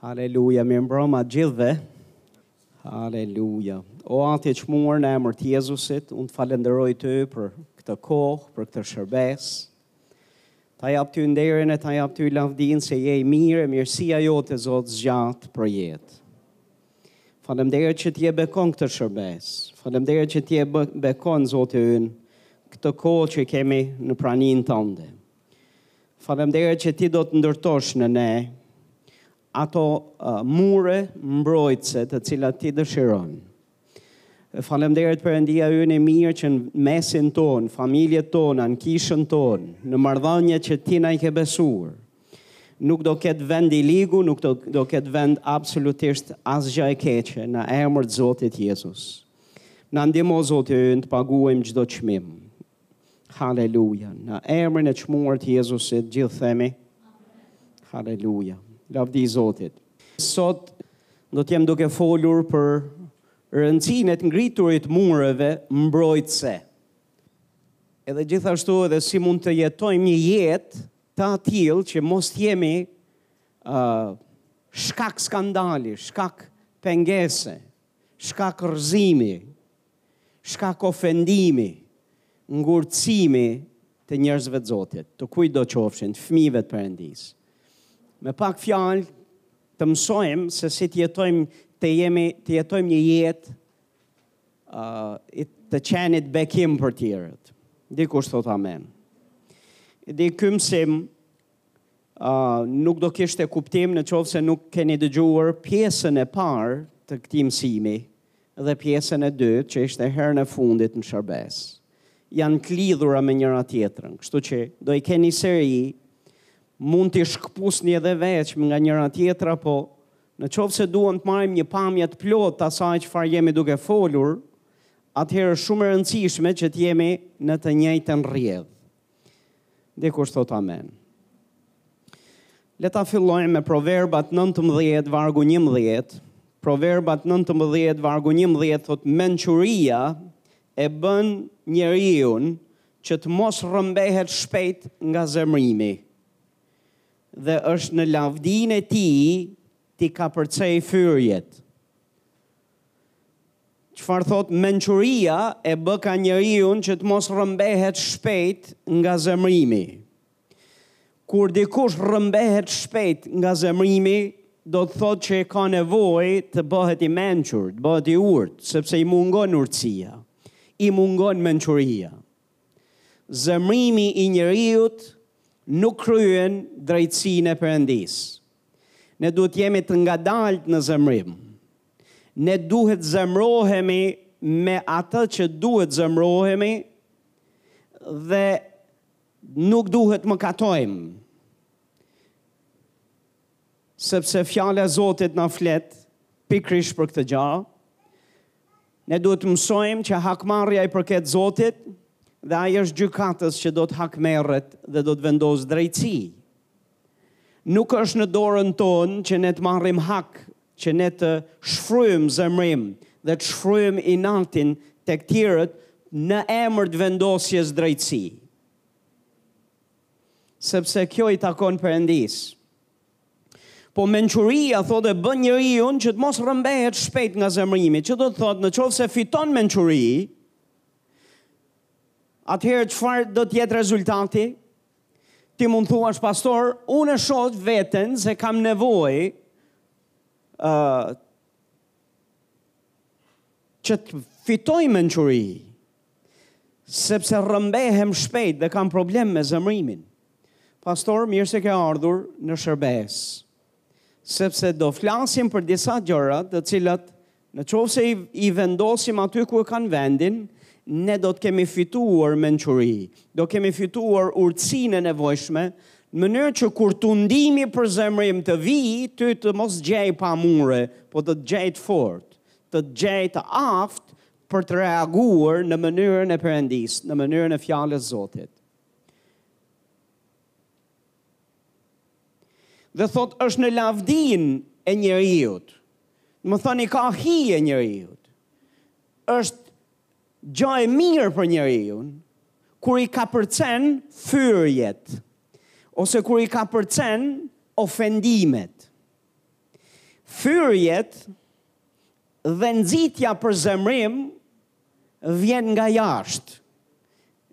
Haleluja, mirëmbrëma të gjithëve. Haleluja. O Atë i çmuar në emër të Jezusit, unë të falënderoj ty për këtë kohë, për këtë shërbesë. Ta jap ty nderin e ta jap ty lavdinë se je i mirë e mirësia jote Zot zgjat përjetë. Faleminderit që ti e bekon këtë shërbesë. Faleminderit që ti e bekon, Zoti ynë, këtë kohë që kemi në praninë tënde. Faleminderit që ti do të ndërtosh në ne ato uh, mure mbrojtëse të cilat ti dëshiron. Faleminderit Perëndia ynë i mirë që në mesin tonë, familjet tona, në kishën tonë, në marrëdhëniet që ti na i ke besuar. Nuk do ketë vend i ligu, nuk do, do ketë vend absolutisht asgjë e keqe në emër të Zotit Jezus. Na ndihmo Zoti ynë të paguajmë çdo çmim. Haleluja. Në emrin e çmuar të Jezusit, gjithë themi. Haleluja. Lavdi Zotit. Sot do të jem duke folur për rëndësinë e të ngriturit mureve mbrojtëse. Edhe gjithashtu edhe si mund të jetojmë një jetë të atillë që mos të jemi uh, shkak skandali, shkak pengese, shkak rrëzimi, shkak ofendimi, ngurtësimi të njerëzve të Zotit, të kujtdo qofshin, të fëmijëve të Perëndisë. Me pak fjalë të mësojmë se si të jetojmë, të jemi, të jetojmë një jetë uh, të qenit bekim për tjerët. Dikush thotë amen. Dhe ky mësim uh, nuk do kishte kuptim në qoftë se nuk keni dëgjuar pjesën e parë të këtij mësimi dhe pjesën e dytë që ishte herën e fundit në shërbesë. Janë të lidhura me njëra-tjetrën, kështu që do i keni seri, mund t'i shkëpusni edhe veç nga njëra-tjetra, po në qoftë se duam të marrim një pamje të plotë të asaj çfarë jemi duke folur, atëherë shumë e rëndësishme që të jemi në të njëjtën rrjedhë. Dikush thotë amen. Le ta fillojmë me Proverbat 19 vargu 11. Proverbat 19 vargu 11 thotë mençuria e bën njeriun që të mos rrëmbehet shpejt nga zemrimi. Dhe është në lavdinë e tij t'i kapërcejë fyrjet. Çfarë thotë mençuria e bëka njeriun që të mos rrëmbehet shpejt nga zemrimi. Kur dikush rrëmbehet shpejt nga zemrimi, do të thotë që ai ka nevojë të bëhet i mençur, të bëhet i urtë, sepse i mungon urtësia, i mungon mençuria. Zemrimi i njeriut nuk kryen drejtësinë e Perëndisë. Ne duhet të jemi të ngadaltë në zemërim. Ne duhet të zemërohemi me atë që duhet të zemërohemi dhe nuk duhet të mëkatojmë. Sepse fjala e Zotit na flet pikërisht për këtë gjë. Ne duhet të mësojmë që hakmarrja i përket Zotit dhe ai është gjykatës që do të hakmerret dhe do të vendosë drejtësi. Nuk është në dorën tonë që ne të marrim hak, që ne të shfryjmë zemërim dhe të shfryjmë inatin tek tjerët në emër të vendosjes drejtësi. Sepse kjo i takon Perëndisë. Po mençuria thotë e bën njeriun që të mos rrëmbehet shpejt nga zemërimi, që do të thotë në qoftë se fiton mençuri, atëherë çfarë do të jetë rezultati? Ti mund të thuash pastor, unë e shoh veten se kam nevojë ë uh, që të fitoj mençuri. Sepse rrëmbehem shpejt dhe kam problem me zemrimin. Pastor, mirë se ke ardhur në shërbesë. Sepse do flasim për disa gjëra të cilat në qoftë se i, i vendosim aty ku e kanë vendin, ne do të kemi fituar mençuri, do kemi fituar urtësinë e nevojshme, në mënyrë që kur tundimi për zemrim të vijë, ty të mos të gjejë pa mure, po të të gjejë të fortë, të të gjejë të aftë për të reaguar në mënyrën e Perëndisë, në mënyrën e fjalës Zotit. Dhe thotë është në lavdinë e njeriut. Domethënë i ka hije njeriut. është gjë e mirë për njeriun, kur i kapërcen fyrjet, ose kur i kapërcen ofendimet. Fyrjet dhe nxitja për zemrim vjen nga jashtë,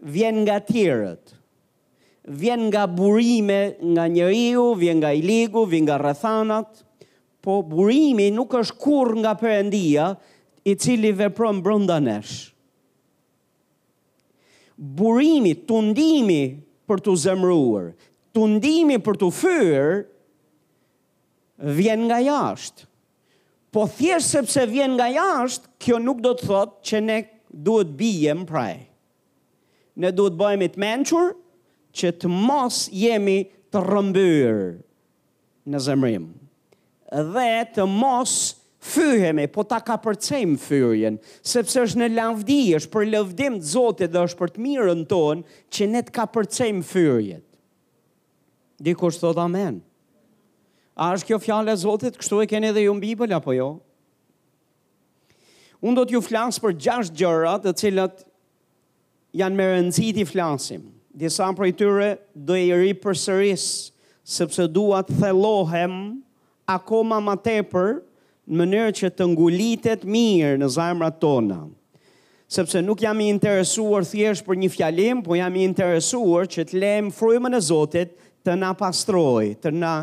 vjen nga tjerët. Vjen nga burime nga njeriu, vjen nga i ligu, vjen nga rrethanat, po burimi nuk është kurrë nga Perëndia, i cili vepron brenda nesh. Burimi, tundimi për t'u zemëruar, tundimi për t'u fyer vjen nga jashtë. Po thjesht sepse vjen nga jashtë, kjo nuk do të thotë që ne duhet bijem pre. Ne duhet bëhemi të mençur që të mos jemi të rrëmbyer në zemërim dhe të mos fyhemi, po ta kapërcejmë fyerjen, sepse është në lavdi, është për lëvdim të Zotit dhe është për të mirën tonë që ne të kapërcejmë fyerjet. Dikush thotë amen. A është kjo fjala e Zotit? Kështu e keni edhe ju në Bibël, apo jo? Unë do t'ju flas për gjashtë gjëra të cilat janë me rëndësi t'i flasim. Disa prej tyre do i ripërsëris, sepse dua të thellohem akoma ma tepër në mënyrë që të ngulitet mirë në zemrat tona. Sepse nuk jam i interesuar thjesht për një fjalim, po jam i interesuar që të lejojmë frymën e Zotit të na pastrojë, të na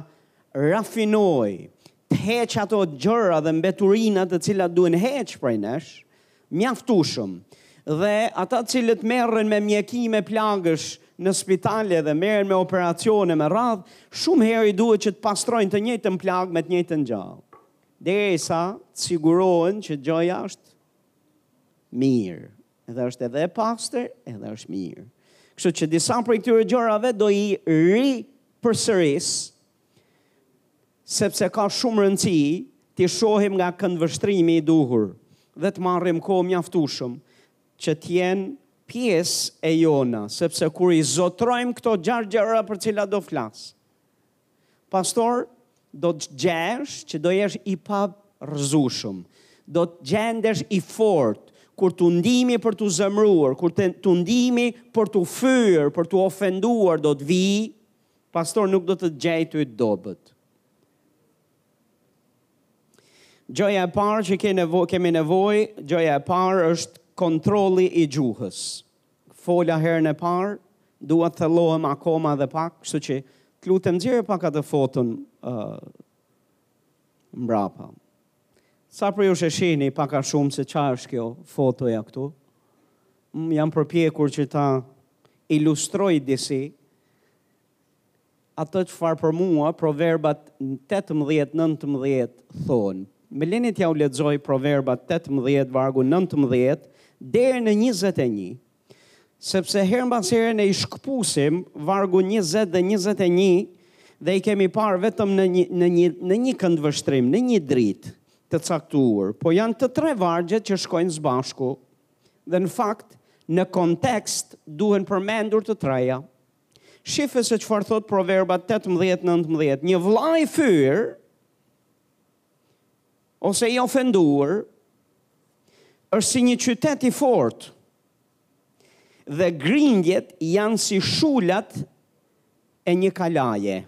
rafinojë, të heqë ato gjëra dhe mbeturina të cilat duhen heq prej nesh, mjaftueshëm. Dhe ata të cilët merren me mjekime plagësh në spitale dhe merren me operacione me radhë, shumë herë i duhet që të pastrojnë të njëjtën plagë me të njëjtën gjë. Derisa të sigurohen që gjëja është mirë, Edhe është edhe e pastër, edhe është mirë. Kështu që disa prej këtyre gjërave do i ripërsëris sepse ka shumë rëndësi t'i shohim nga këndvështrimi i duhur dhe të marrim kohë mjaftueshëm që të jenë pjesë e jona, sepse kur i zotrojmë këto gjashtë gjëra për të cilat do flas, Pastaj, do të gjesh që do jesh i parrëzueshëm. Do të gjendesh i fortë kur tundimi për t'u zemëruar, kur tu, tundimi për t'u fyer, për t'u ofenduar, do të vijë, pastaj nuk do të të gjejë të dobët. Gjëja e parë që ke nevo, kemi nevojë, gjëja e parë është kontrolli i gjuhës. Fola herën e parë, dua të thellohem akoma edhe pak, kështu që të lutem nxirre pak atë foton uh, mbrapa. Sa prej jush e shihni pak a shumë se ça është kjo fotoja këtu, jam përpjekur që ta ilustroj disi, atë çfarë për mua Proverbat tetëmbëdhjetë nëntëmbëdhjetë thonë. Më lini t'jua lexoj Proverbat tetëmbëdhjetë vargu nëntëmbëdhjetë deri në njëzet e një. Sepse herë mbas here ne i shkëpusim vargun njëzet dhe njëzet e një dhe i kemi parë vetëm në një në një në një këndvështrim, në një dritë të caktuar, po janë të tre vargjet që shkojnë së bashku dhe në fakt në kontekst duhen përmendur të treja. Shife se çfarë thotë Proverbat 18, 19. Një vla i fyer ose i ofenduar është si një qytet i fortë dhe grindjet janë si shulat e një kalaje.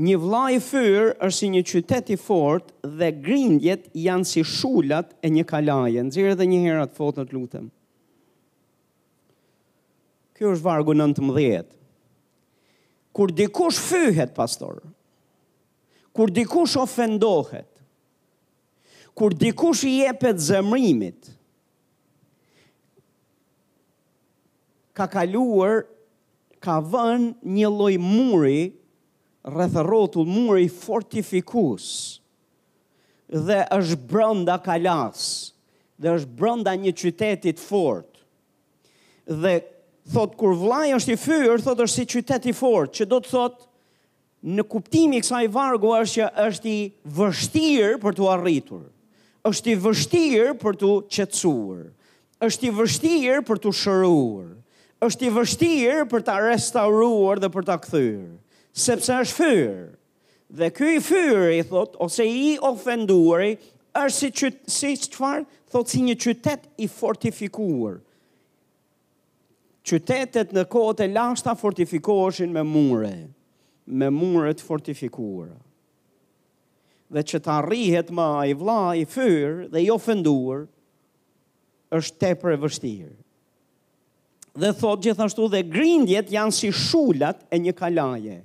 Një vlla i fyrë është si një qytet i fortë dhe grindjet janë si shulat e një kalaje. Nxjerr edhe një herë atë foton të lutem. Kjo është vargu 19. Kur dikush fyhet, pastor, kur dikush ofendohet, kur dikush i jepet zemrimit, ka kaluar ka vënë një lloj muri rreth rrotull muri fortifikues dhe është brenda kalasë dhe është brenda një qyteti të fortë dhe thot kur vllai është i fyrë thot është si qytet i fortë që do të thot Në kuptimi i kësaj vargu është që është i vështirë për t'u arritur. Është i vështirë për t'u qetësuar. Është i vështirë për t'u shëruar. Është i vështirë për ta restauruar dhe për ta kthyer, sepse është fyr. Dhe ky i fyri thot ose i ofenduari është si çfarë thot si një qytet i fortifikuar. Qytetet në kohët e lashta fortifikoheshin me mure, me mure të fortifikuara. Dhe që të arrihet më ai vlla i fyr dhe i ofenduar është tepër e vështirë. Dhe thot gjithashtu dhe grindjet janë si shulat e një kalaje.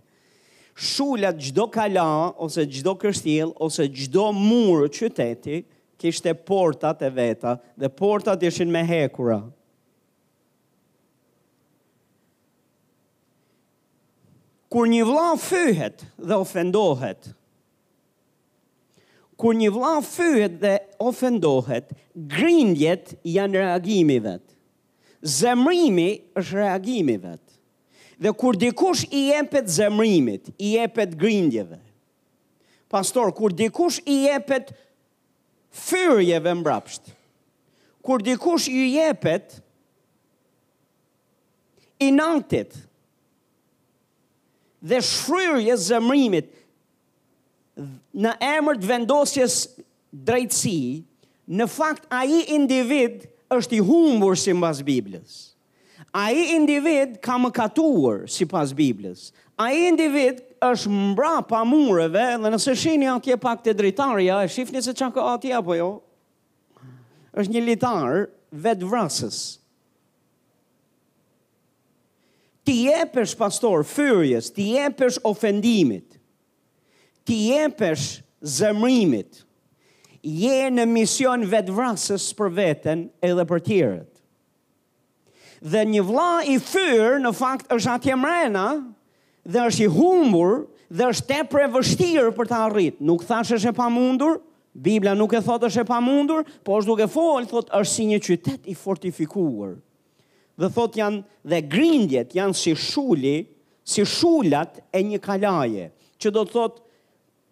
Shulat çdo kala, ose çdo kështjellë, ose çdo mur qyteti, kishte portat e veta, dhe portat ishin me hekura. Kur një vla fyhet dhe ofendohet, kur një vla fyhet dhe ofendohet, grindjet janë reagimi i vet. Zemrimi është reagimi i vet. Dhe kur dikush i jepet zemrimit, i jepet grindjeve. Pastor, kur dikush i jepet fyrjeve mbrapsht. Kur dikush ju jepet inatit dhe shfryrjes së zemrimit në emër të vendosjes drejtësi, në fakt ai individ është i humbur simbas Biblës. Ai individ ka mëkatuar, sipas Biblës. Ai individ është mbrapa mureve dhe nëse shihni atje pak te dritarja, e shihni se çka ka atje apo jo? Është një litar vetvrasës. T'i jepesh pastor fyrjes, t'i jepesh ofendimit. T'i jepesh zemrimit. Je në mision vetvrasës për veten edhe për tjerët. Dhe një vlla i fyer në fakt është atje mrena dhe është i humbur dhe është tepër e vështirë për ta arrit. Nuk thash është e pamundur, Bibla nuk e thotë është e pamundur, por është duke fol, thotë është si një qytet i fortifikuar. Dhe thotë janë dhe grindjet janë si shuli, si shulat e një kalaje, që do të thotë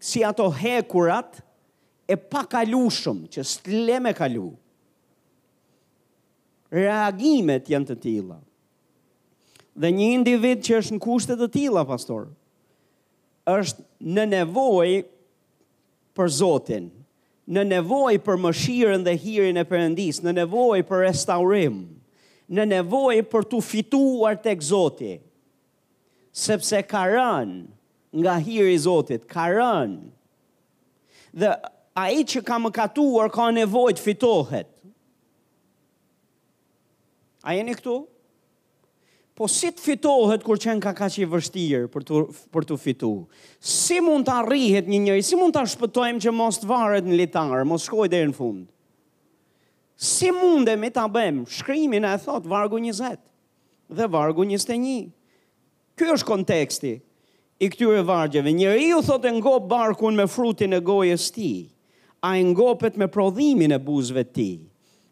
si ato hekurat e pakalushme që s'tle me kalu. reagimet janë të tilla. Dhe një individ që është në kushte të tilla, pastor, është në nevojë për Zotin, në nevojë për mëshirën dhe hirin e Perëndisë, në nevojë për restaurim, në nevojë për t'u fituar tek Zoti, sepse ka rënë nga hiri i Zotit, ka rënë Dhe ai që ka mëkatuar ka nevojë të fitohet. A jeni këtu? Po si të fitohet kur qenka kaq i vështirë për t'u, për t'u fitu? Si mund të arrihet një njëri? Si mund ta shpëtojmë që mos të varet në litar, mos shkojë deri në fund? Si mundemi ta bëjmë? Shkrimi na e thotë vargu 20 dhe vargu 21. Ky është konteksti i këtyre vargjeve. Njeriu thotë e ngop barkun me frutin e gojës së tij. Ai ngopet me prodhimin e buzëve të tij.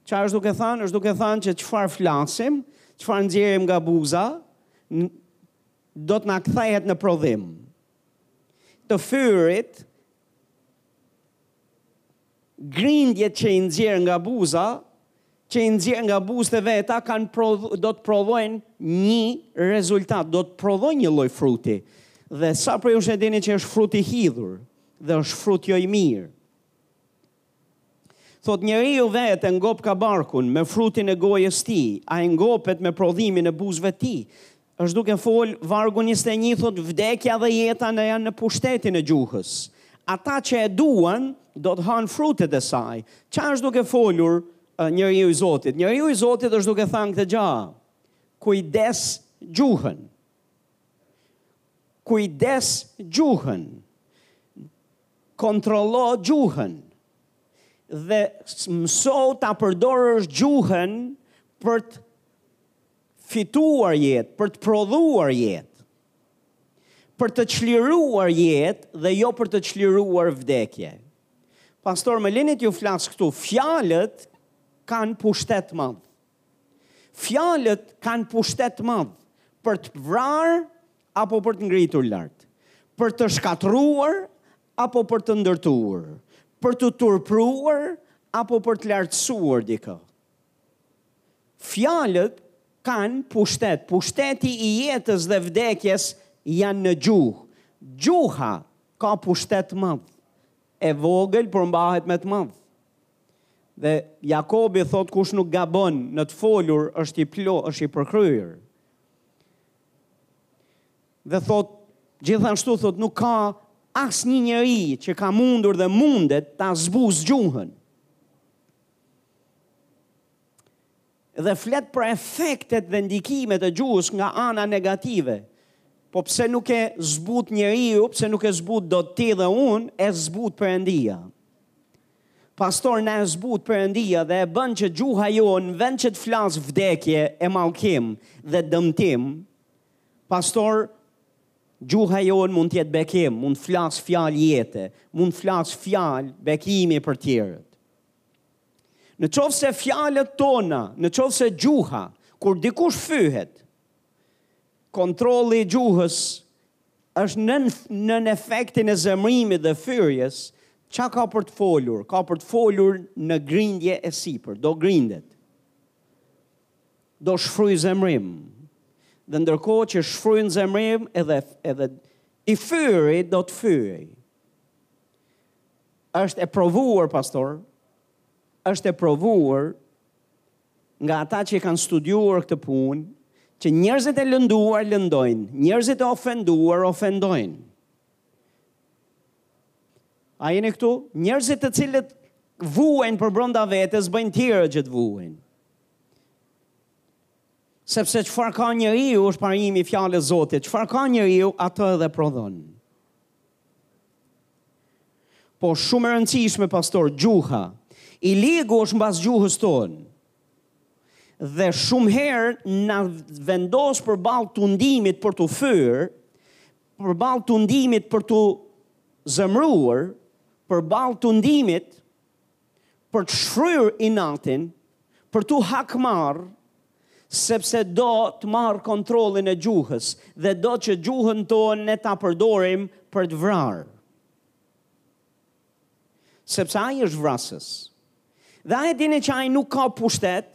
Ça është duke thanë? Është duke thanë që çfarë flasim, çfarë nxjerrim nga buza, do të na kthehet në prodhim. Të fyrit Grindjet që i nxjerr nga buza, që i nxjerr nga buzët e veta kanë prodhu, do të prodhojnë një rezultat, do të prodhojnë një lloj fruti. Dhe sa prej jush e dini që është frut i hidhur dhe është frut jo i mirë. Thotë njeriu vetë e ngop ka barkun me frutin e gojës tij, ai ngopet me prodhimin e buzëve të tij. Është duke fol vargu njëzet e një thotë vdekja dhe jeta në janë në pushtetin e gjuhës. Ata që e duan do të hanë frutet e saj. Ça është duke folur njeriu i Zotit? Njeriu i Zotit është duke thanë këtë gja. Kujdes gjuhën. Kujdes gjuhën. Kontrollo gjuhën. Dhe mësohu ta përdorësh gjuhën për të fituar jetë, për të prodhuar jetë, për të çliruar jetë dhe jo për të çliruar vdekje. Pastor, më lini t'ju flas këtu, fjalët kanë pushtet të madh. Fjalët kanë pushtet të madh për të vrarë apo për të ngritur lart, për të shkatërruar apo për të ndërtuar, për të turpruar apo për të lartësuar dikë. Fjalët kanë pushtet. Pushteti i jetës dhe vdekjes janë në gjuhë. Gjuha ka pushtet të madh. E vogël por mbahet me të madh. Dhe Jakobi thotë kush nuk gabon në të folur është i plotë, është i përkryer. Dhe thotë gjithashtu thotë nuk ka asnjë njeri që ka mundur dhe mundet ta zbusë gjuhën. Dhe flet për efektet dhe ndikimet e gjuhës nga ana negative. Po pse nuk e zbut njeriu, pse nuk e zbut dot ti dhe unë, e zbut Perëndia. Pastor na e zbut Perëndia dhe e bën që gjuha jonë në vend që të flasë vdekje e mallkim dhe dëmtim, pastor gjuha jonë mund të jetë bekim, mund të flasë fjalë jete, mund të flasë fjalë bekimi për tjerët. Në qoftë se fjalët tona, në qoftë se gjuha, kur dikush fyhet, kontrolli i gjuhës është nën, nën efektin e zemrimit dhe fyrjes, ça ka për të folur? Ka për të folur në grindje e sipër, do grindet. Do shfryjë zemrim. Dhe ndërkohë që shfryn zemrim edhe, edhe i fyri do të fyejë. Është e provuar pastor, është e provuar nga ata që kanë studiuar këtë punë, që njerëzit e lënduar lëndojnë, njerëzit e ofenduar ofendojnë. A jeni këtu? Njerëzit të cilët vuajnë për brenda vetes bëjnë tjerë që të vuajnë. Sepse çfarë ka njeriu është parimi i fjalës Zotit, çfarë ka njeriu atë edhe prodhon. Po shumë e rëndësishme pastor, gjuha. I ligu është mbas gjuhës tonë. Dhe shumë herë na vendos përballë tundimit për t'u fyer, përballë tundimit për t'u zemruar, përballë tundimit për të shfryrë inatin, për t'u hakmarrë, sepse do të marrë kontrollin e gjuhës dhe do që gjuhën tonë ne ta përdorim për të vrarë. Sepse ai është vrasës. Dhe a e dini që ai nuk ka pushtet,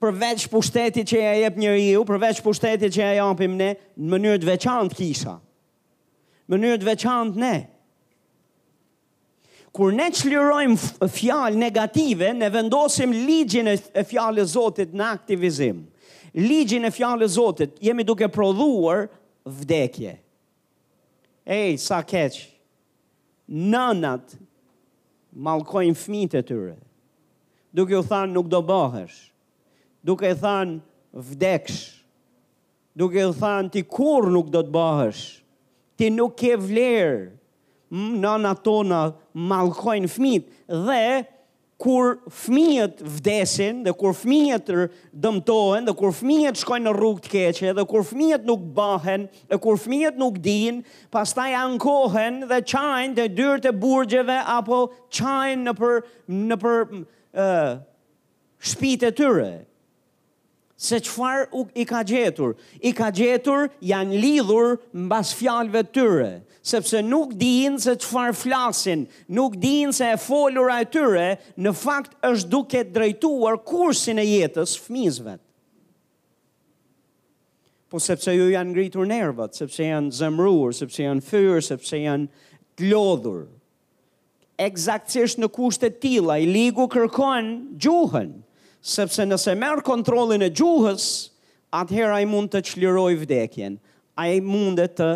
përveç pushtetit që ja jep njeriu, përveç pushtetit që ja japim ne, në mënyrë të veçantë kisha. Në mënyrë të veçantë ne. Kur ne çlirojmë fjalë negative, ne vendosim ligjin e fjalës Zotit në aktivizim. Ligjin e fjalës Zotit, jemi duke prodhuar vdekje. Ej, sa keq, nënat mallkojnë fmijt e tyre, duke u thanë nuk do bëhesh, duke u thanë vdeksh, Duke u thanë ti kurrë nuk do të bëhesh, ti nuk ke vlerë, nënat tona mallkojnë fëmijët dhe kur fëmijët vdesin dhe kur fëmijët dëmtohen dhe kur fëmijët shkojnë në rrugë të keqe dhe kur fëmijët nuk bëhen dhe kur fëmijët nuk dinë, pastaj ankohen dhe qajnë te dyert e burgjeve apo qajnë nëpër nëpër ë shpitë e tyre. Se çfarë i ka gjetur? I ka gjetur janë lidhur mbas fjalëve të tyre, sepse nuk dinë se çfarë flasin, nuk dinë se e folura e tyre në fakt është duke drejtuar kursin e jetës fëmijës vet. Po sepse ju janë ngritur nervat, sepse janë zemërur, sepse janë fyer, sepse janë të lodhur. Ekzaktësisht në kushte të tilla, i ligu kërkon gjuhën, sepse nëse merr kontrollin e gjuhës, atëherë ai mund të çlirojë vdekjen. Ai mundet të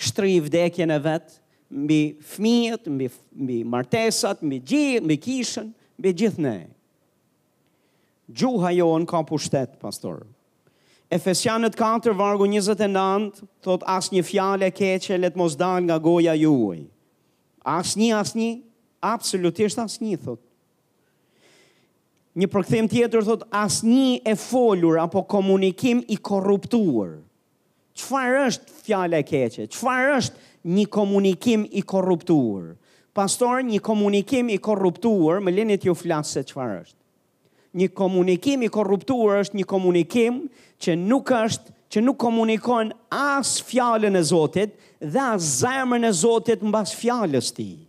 shtrijë vdekjen e vet mbi fëmijët, mbi mbi martesat, mbi gji, mbi kishën, mbi gjithë ne. Gjuha jonë ka pushtet, pastor. Efesianët katër vargu njëzet e nëntë thotë asnjë fjalë e keqe le të mos dalë nga goja juaj. Asnjë, asnjë, absolutisht asnjë thotë. Një përkthim tjetër thotë asnjë e folur apo komunikim i korruptuar. Çfarë është fjala e keqe? Çfarë është një komunikim i korruptuar? Pastor, një komunikim i korruptuar, më lini t'ju flas se çfarë është. Një komunikim i korruptuar është një komunikim që nuk është që nuk komunikon as fjalën e Zotit dhe as zemrën e Zotit mbas fjalës tij.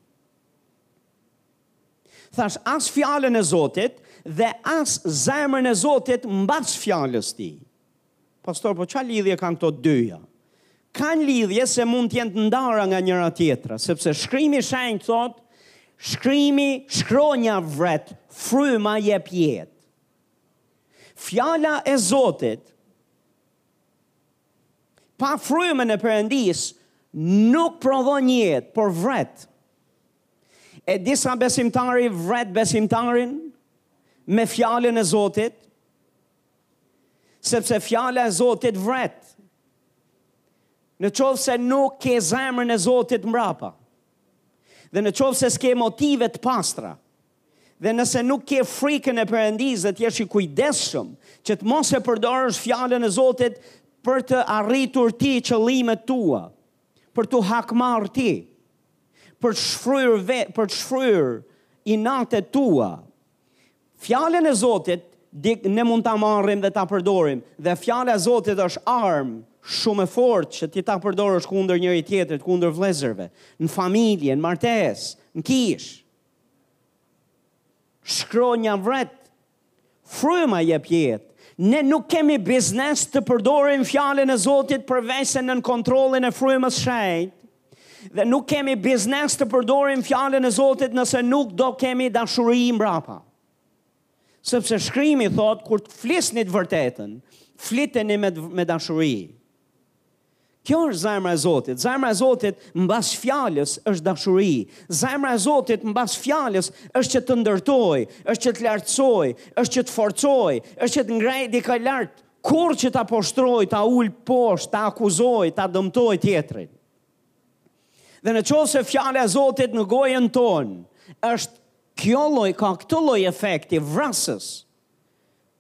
Thash as fjalën e Zotit dhe as zemrën e Zotit mbas fjalës ti. Pastor po ça lidhje kanë këto dyja? Kanë lidhje se mund të jenë të ndara nga njëra tjetra, sepse shkrimi i shenjtë thotë, shkrimi shkronja vret, fryma jep jetë. Fjala e Zotit pa frymën e Perëndisë nuk prodhon jetë, por vret. E disa besimtari vret besimtarin me fjalën e Zotit, Sepse fjala e Zotit vret. Në qoftë se nuk ke zemrën e Zotit mbrapa, dhe në qoftë se s'ke motive të pastra, dhe nëse nuk ke frikën e Perëndisë dhe t'jesh i kujdesshëm, që të mos e përdorësh fjalën e Zotit për të arritur ti qëllimet tua, për t'u hakmarrë ti, për të shfryrë, për të shfryrë inatet tua, Fjalën e Zotit ne mund ta marrim dhe ta përdorim dhe fjala e Zotit është armë shumë e fortë që ti ta përdorësh kundër njëri tjetrit, kundër vëllezërve, në familje, në martesë, në kishë. Shkronja vret, fryma jep jetë. Ne nuk kemi biznes të përdorim fjalën e Zotit përveçse nën kontrollin e frymës shenjtë, Dhe nuk kemi biznes të përdorim fjalën e Zotit nëse nuk do kemi dashuri mbrapa. Sepse shkrimi thotë kur të flisni të vërtetën, fliteni me me dashuri. Kjo është zemra e Zotit. Zemra e Zotit mbas fjalës është dashuri. Zemra e Zotit mbas fjalës është që të ndërtojë, është që të lartësojë, është që të forcojë, është që të ngrejë dikë lart Kurrë që ta poshtrojë, ta ulë poshtë, ta akuzojë, ta dëmtojë tjetrin. Dhe në qoftë se fjala e Zotit në gojën tonë, është kjo lloj, ka këtë lloj efekti, vrasës.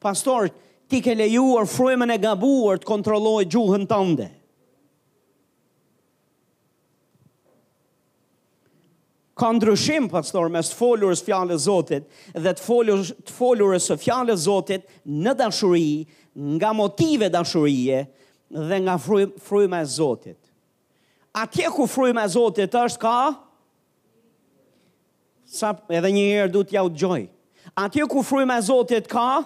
Pastor, ti ke lejuar frymën e gabuar të kontrollojë gjuhën tënde. Ka ndryshim, pastor, mes të folurës fjalës Zotit dhe të folurës, të folurës së fjalës Zotit në dashuri, nga motive dashurie dhe nga fryma e Zotit. Atje ku fryma e Zotit është ka sa edhe një herë duhet t'ja u dëgjoj. Atje ku fryma e Zotit ka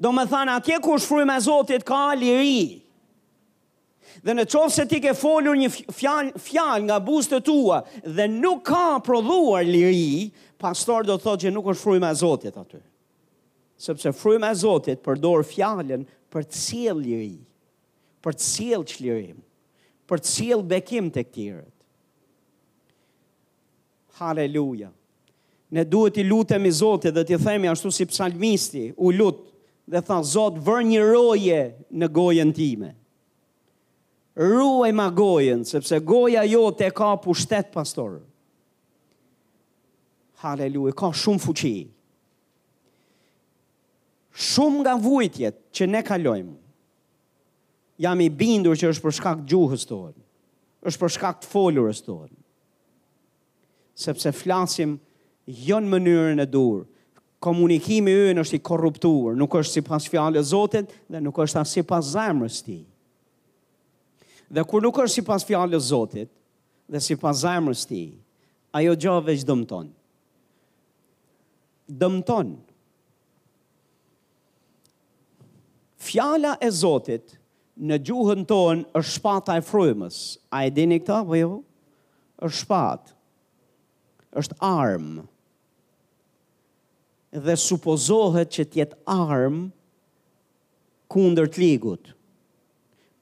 domethënë atje ku është fryma e Zotit ka liri. Dhe në qoftë se ti ke folur një fjalë, fjalë nga buzë të tua dhe nuk ka prodhuar liri, pastor do të thotë që nuk është fryma e Zotit aty. Sepse fryma e Zotit përdor fjalën për të sjellë liri, për të sjellë çlirim, për të sjellë bekim tek tjerët. Haleluja! Ne duhet t'i lutemi Zotit dhe t'i themi ashtu si psalmisti, u lut dhe tha Zot vër një roje në gojën time. Ruajma gojën, sepse goja jote ka pushtet pastor. Haleluja, ka shumë fuqi. Shumë nga vuajtjet që ne kalojmë, jam i bindur që është për shkak gjuhës tonë, është për shkak të folurës tonë, Sepse flasim jo në mënyrën e duhur. Komunikimi ynë është i korruptuar, nuk është sipas fjalës së Zotit dhe nuk është as sipas zemrës së tij. Dhe kur nuk është sipas fjalës së Zotit dhe sipas zemrës së tij, ajo gjë veç dëmton. Dëmton. Fjala e Zotit në gjuhën tonë është shpata e frymës. A e dini këtë apo jo? Është shpatë. Është armë. Dhe supozohet që të jetë armë kundër të ligut.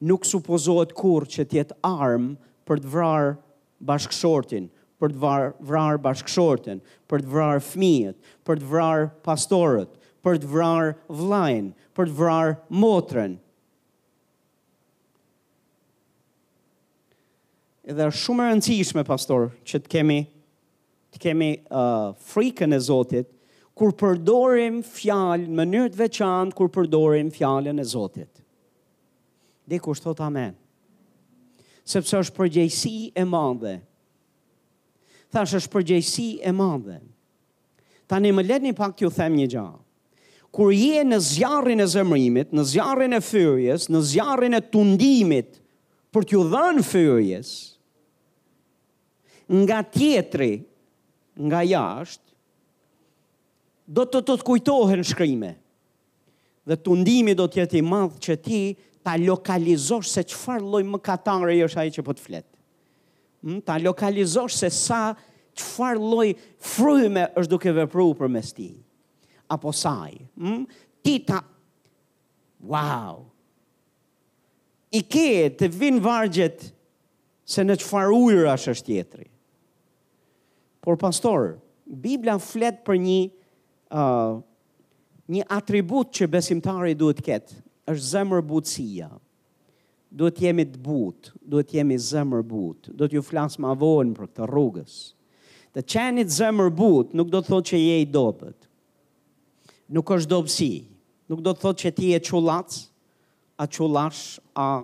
Nuk supozohet kurrë që të jetë armë për të vrarë bashkëshortin, për të vrarë bashkëshorten, për të vrarë fëmijët, për të vrarë pastorët, për të vrarë vllajin, për të vrarë motrën. Edhe është shumë e rëndësishme pastor që të kemi të kemi uh, frikën e Zotit kur përdorim fjalë në mënyrë të veçantë kur përdorim fjalën e Zotit. Dikush thotë amen. Sepse është përgjegjësi e madhe. Thash është përgjegjësi e madhe. Tani më leni pak t'ju them një gjë. Kur je në zjarrin e zemrimit, në zjarrin e fyrjes, në zjarrin e tundimit për t'iu dhënë fyrjes, nga tjetri, nga jashtë, do të të kujtohen shkrime. Dhe tundimi do të jetë i madh që ti ta lokalizosh se çfarë lloj mëkatari është ai që po të flet. Hm, ta lokalizosh se sa çfarë lloj fryme është duke vepruar përmes tij. Apo saj. Hm, ti ta Wow. I ke të vijnë vargjet se në çfarë ujërash është tjetri. Por pastor, Bibla flet për një uh, Një atribut që besimtari duhet të ketë është zemërbutësia. Duhet të jemi të butë, duhet të jemi zemërbutë. Do t'ju flas më vonë për këtë rrugës. Të qenit zemërbutë nuk do të thotë që je i dobët. Nuk është dobësi. Nuk do të thotë që ti je çullac, a çullash, a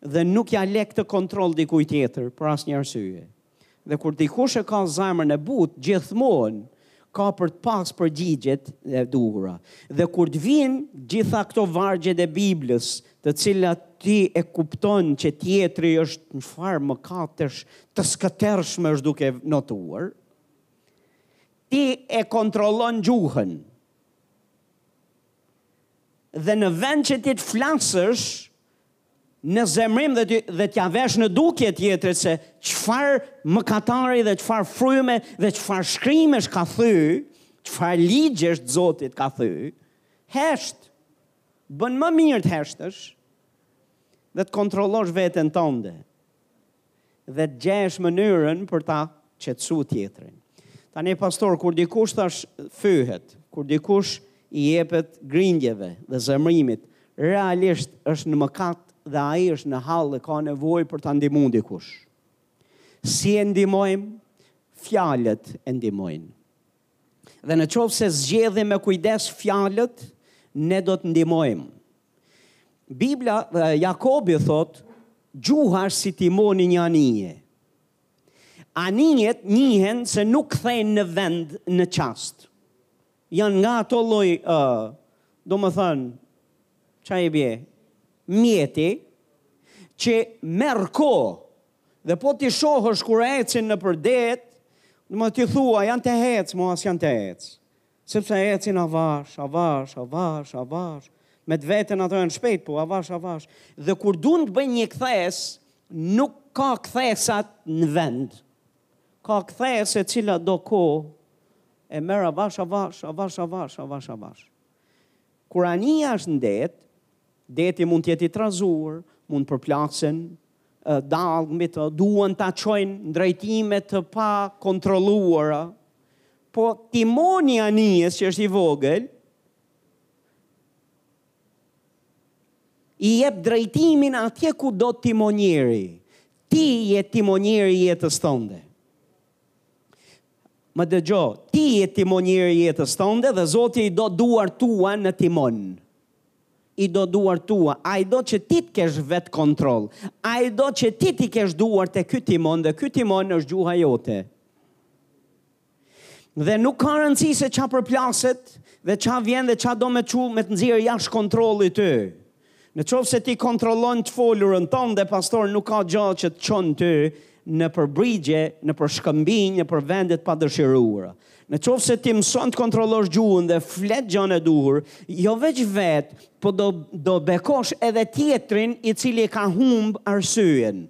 dhe nuk ia le këtë kontroll dikujt tjetër për asnjë arsye. Dhe kur dikush e ka zemrën e butë, gjithmonë ka për të pas përgjigjet e duhura. Dhe kur të vijnë gjitha këto vargjet e Biblës, të cilat ti e kupton që tjetri është në çfarë mëkatesh të skëterrshme është duke notuar, ti e kontrollon gjuhën. Dhe në vend që ti të flasësh në zemërim dhe t'ia vesh në dukje tjetrit se çfarë mëkatari dhe çfarë fryme dhe çfarë shkrimesh ka thy, çfarë ligjesh të Zotit ka thy, hesht. Bën më mirë të heshtësh dhe të kontrollosh veten tënde. dhe të gjesh mënyrën për ta qetësu tjetrin. Tani pastaj, kur dikush tash fyhet, kur dikush i jepet grindjeve dhe zemërimit, realisht është në mëkat dhe ai është në hall dhe ka nevojë për ta ndihmu dikush. Si e ndihmojmë, fjalët e ndihmojnë. Dhe në qoftë se zgjedhim me kujdes fjalët, ne do të ndihmojmë. Bibla, Jakobi thotë, gjuha është si timoni i një anije. Anijet njihen se nuk kthehen në vend në çast. Janë nga ato lloj, uh, domethënë, ça i bie, mjeti, që merr kohë, dhe po t'i shohësh kur ecin nëpër det, domethënë ti thua, janë te hec, mo a s'janë te hec. Sepse ecin avash, avash, avash, avash, me të vërtetë ato janë shpejt, po avash, avash. Dhe kur duan të bëjnë një kthesë, nuk ka kthesa në vend. Ka kthesë e cila do kohë, e merr avash, avash, avash, avash, avash, avash. Kur anija është në det, Deti mund të jetë i trazuar, mund të përplasen dallgë mbi të, duan ta çojnë në drejtime të pakontrolluara. Po timoni i anijes që është i vogël i jep drejtimin atje ku do timonieri. Ti je timonieri i jetës tënde. Më dëgjo, ti je timonieri i jetës tënde dhe Zoti i do duart tua në timon. i do duart tua, ai do që ti të kesh vetëkontroll, ai do që ti t'i kesh duart te ky timon dhe ky timon është gjuha jote. Dhe nuk ka rëndësi se ça përplaset dhe ça vjen dhe ça do me çu me të nxjerr jashtë kontrollit ty. Në qovë se ti kontrollon të folurën tënde pastaj nuk ka gja që të çon ty nëpër brigje, nëpër shkëmbinj, nëpër vende të padëshiruara. Në qoftë se ti mëson të kontrollosh gjuhën dhe flet gjanë e duhur, jo veç vetë, po do, do bekosh edhe tjetrin i cili e ka humb arsyen.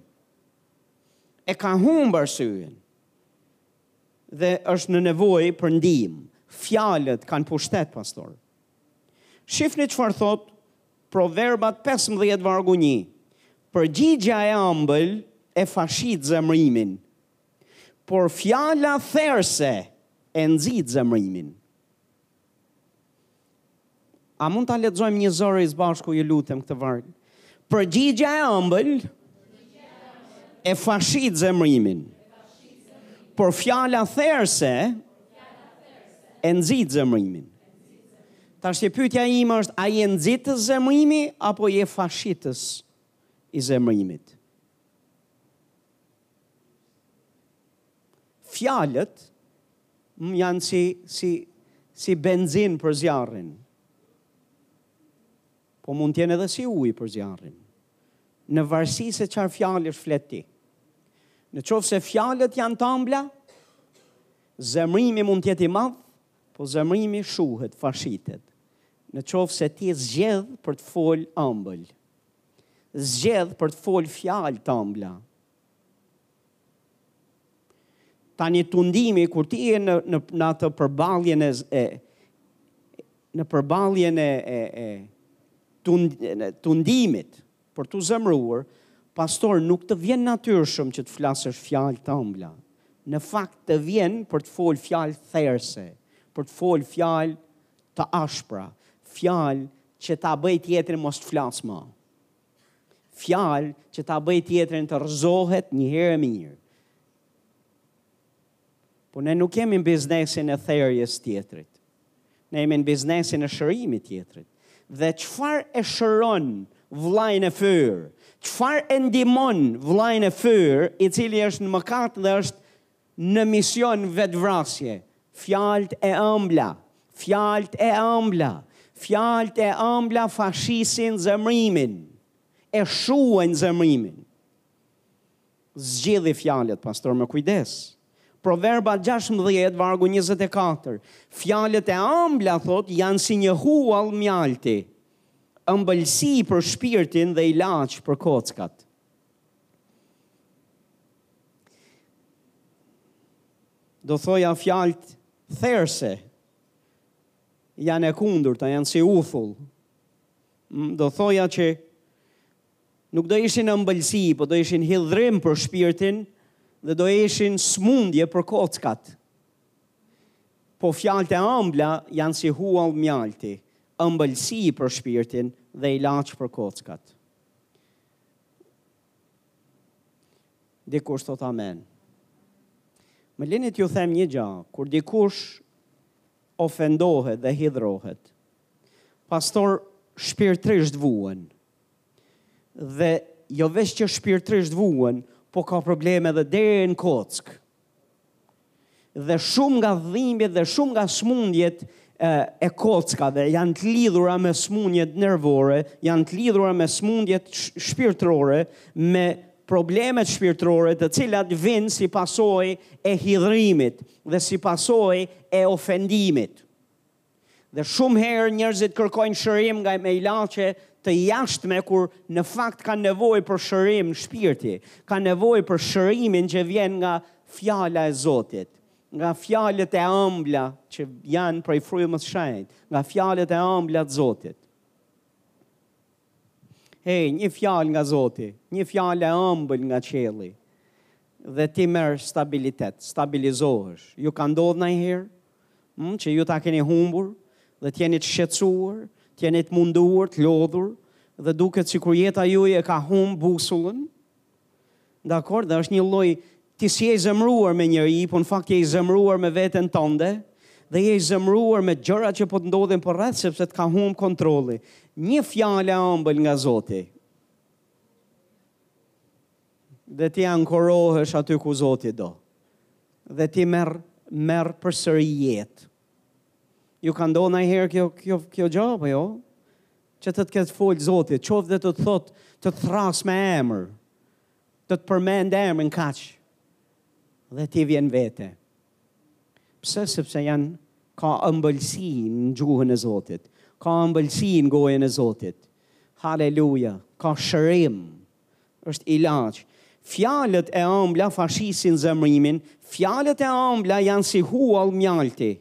E ka humb arsyen. Dhe është në nevojë për ndihmë. Fjalët kanë pushtet, pastor. Shifni çfarë thotë, Proverbat 15 vargu 1. Përgjigja e ambël e fashit zemrimin. Por fjala therëse e nxit zemrimin. A mund ta lexojmë një zëri së bashku, ju lutem këtë varg? Përgjigja e ambël e fashit zemrimin. Por fjala therëse e nxit zemrimin. Tashti pyetja ime është a je nxitës zemrimi apo je fashitës i zemrimit? Fjalët janë si si si benzinë për zjarrin. Po mund të jenë edhe si ujë për zjarrin. Në varësi se çfarë fjalësh flet ti. Në qoftë se fjalët janë t'ambla, zemrimi mund të jetë i madh, po zemrimi shuhet, fashitet. Në qoftë se ti zgjedh për të fol ambël, zgjedh për të fol fjalë t'ambla. Tani tundimi kur ti je në në në atë përballjen e, e në përballjen e e, e tund, tundimit për t'u zemëruar, pastor nuk të vjen natyrshëm që të flasësh fjalë t'ambla. Në fakt të vjen për të fol fjalë therëse, për të fol fjalë të ashpra, fjalë që ta bëjë tjetrin mos të flasë ma, fjalë që ta bëjë tjetrin të rrëzohet një herë e mirë. Po ne nuk jemi në biznesin e therjes tjetrit, ne jemi në biznesin e shërimit tjetrit. Dhe çfarë e shëron vllain e fyrë, çfarë e ndihmon vllain e fyrë, i cili është në mëkat dhe është Në mision vetëvrasje, fjalët e ambla, fjalët e ambla, fjalët e ambla fashisin zemrimin, e shuejnë zemrimin. Zgjidhi fjalët, pastor, me kujdes. Proverbat 16, vargu 24, fjalët e ambla, thotë, janë si një huall mjalti, ëmbëlsi për shpirtin dhe ilaç për kockat. Do thoja fjalët therse janë e kundërta, janë si uthull. Mm, do thoja që nuk do ishin ëmbëlsi, po do ishin hidhrim për shpirtin dhe do ishin smundje për kockat. Po fjalët e ëmbla janë si huall mjalti, ëmbëlsi për shpirtin dhe ilaç për kockat. Dikush thot amen. Më lini t'ju them një gjë, kur dikush ofendohet dhe hidhrohet, pastor shpirtërisht vuan. Dhe jo veç që shpirtërisht vuan, po ka probleme edhe deri në kockë. Dhe shumë nga dhimbjet dhe shumë nga smundjet e kockave janë të lidhura me smundjet nervore, janë të lidhura me smundjet shpirtërore, me problemet shpirtërore të cilat vijnë si pasojë e hidhrimit dhe si pasojë e ofendimit. Dhe shumë herë njerëzit kërkojnë shërim nga me ilaçe të jashtme kur në fakt kanë nevojë për shërim shpirti, kanë nevojë për shërimin që vjen nga fjala e Zotit nga fjalët e ëmbla që janë prej frymës shenjtë, nga fjalët e ëmbla të Zotit. Hey, një fjalë nga Zoti, një fjalë e ëmbël nga qielli, dhe ti merr stabilitet, stabilizohesh. Ju ka ndodh nanjëherë, mm, që ju ta keni humbur, dhe t'jeni të shqetsuar, t'jeni të munduar, të lodhur, dhe duket sikur jeta juj e ka humb busullën, Dakord, dhe është një lloj ti s'je i zemëruar me njeri, po në fakt je i zemëruar me veten tënde dhe je i zemëruar me gjërat që po të ndodhin përreth sepse të ka humb kontrolli. Një fjalë e ëmbël nga Zoti. Dhe ti ankorohesh aty ku Zoti do. Dhe ti merr merr përsëri jetë. Ju ka ndodhur ndonjëherë kjo kjo kjo gjë apo jo? Që të të ketë fol Zoti, qoftë dhe të të thotë të të thërrasë me emër, të të përmendë emrin kaq. Dhe ti vjen vete. Pse sepse janë ka ëmbëlsi në gjuhën e Zotit, ka ëmbëlsi në gojën e Zotit. Haleluja, ka shërim. Është ilaç. Fjalët e ëmbla fashisin zemrimin, fjalët e ëmbla janë si huall mjalti.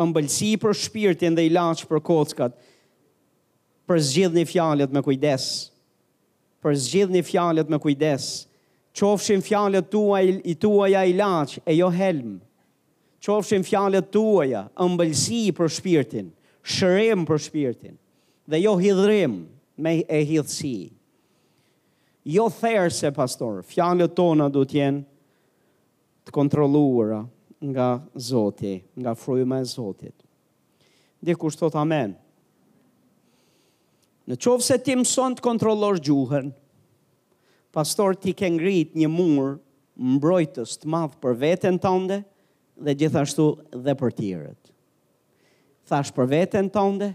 Ëmbëlsi për shpirtin dhe ilaç për kockat. Përzgjidhni fjalët me kujdes. Përzgjidhni fjalët me kujdes. Qofshin fjalët tuaja ilaç e jo helm. Qofshin fjalët tuaja ëmbëlsi për shpirtin, shërim për shpirtin dhe jo hidhrim e hidhësi. Jo therëse, pastor, fjalët tona duhet të jenë të kontrolluara nga Zoti, nga fryma e Zotit. Dikush thotë amen. Në qoftë se ti mëson të kontrollosh gjuhën, pastor ti ke ngrit një mur mbrojtës të madh për veten tënde dhe gjithashtu dhe për tjerët. Thashë për veten tënde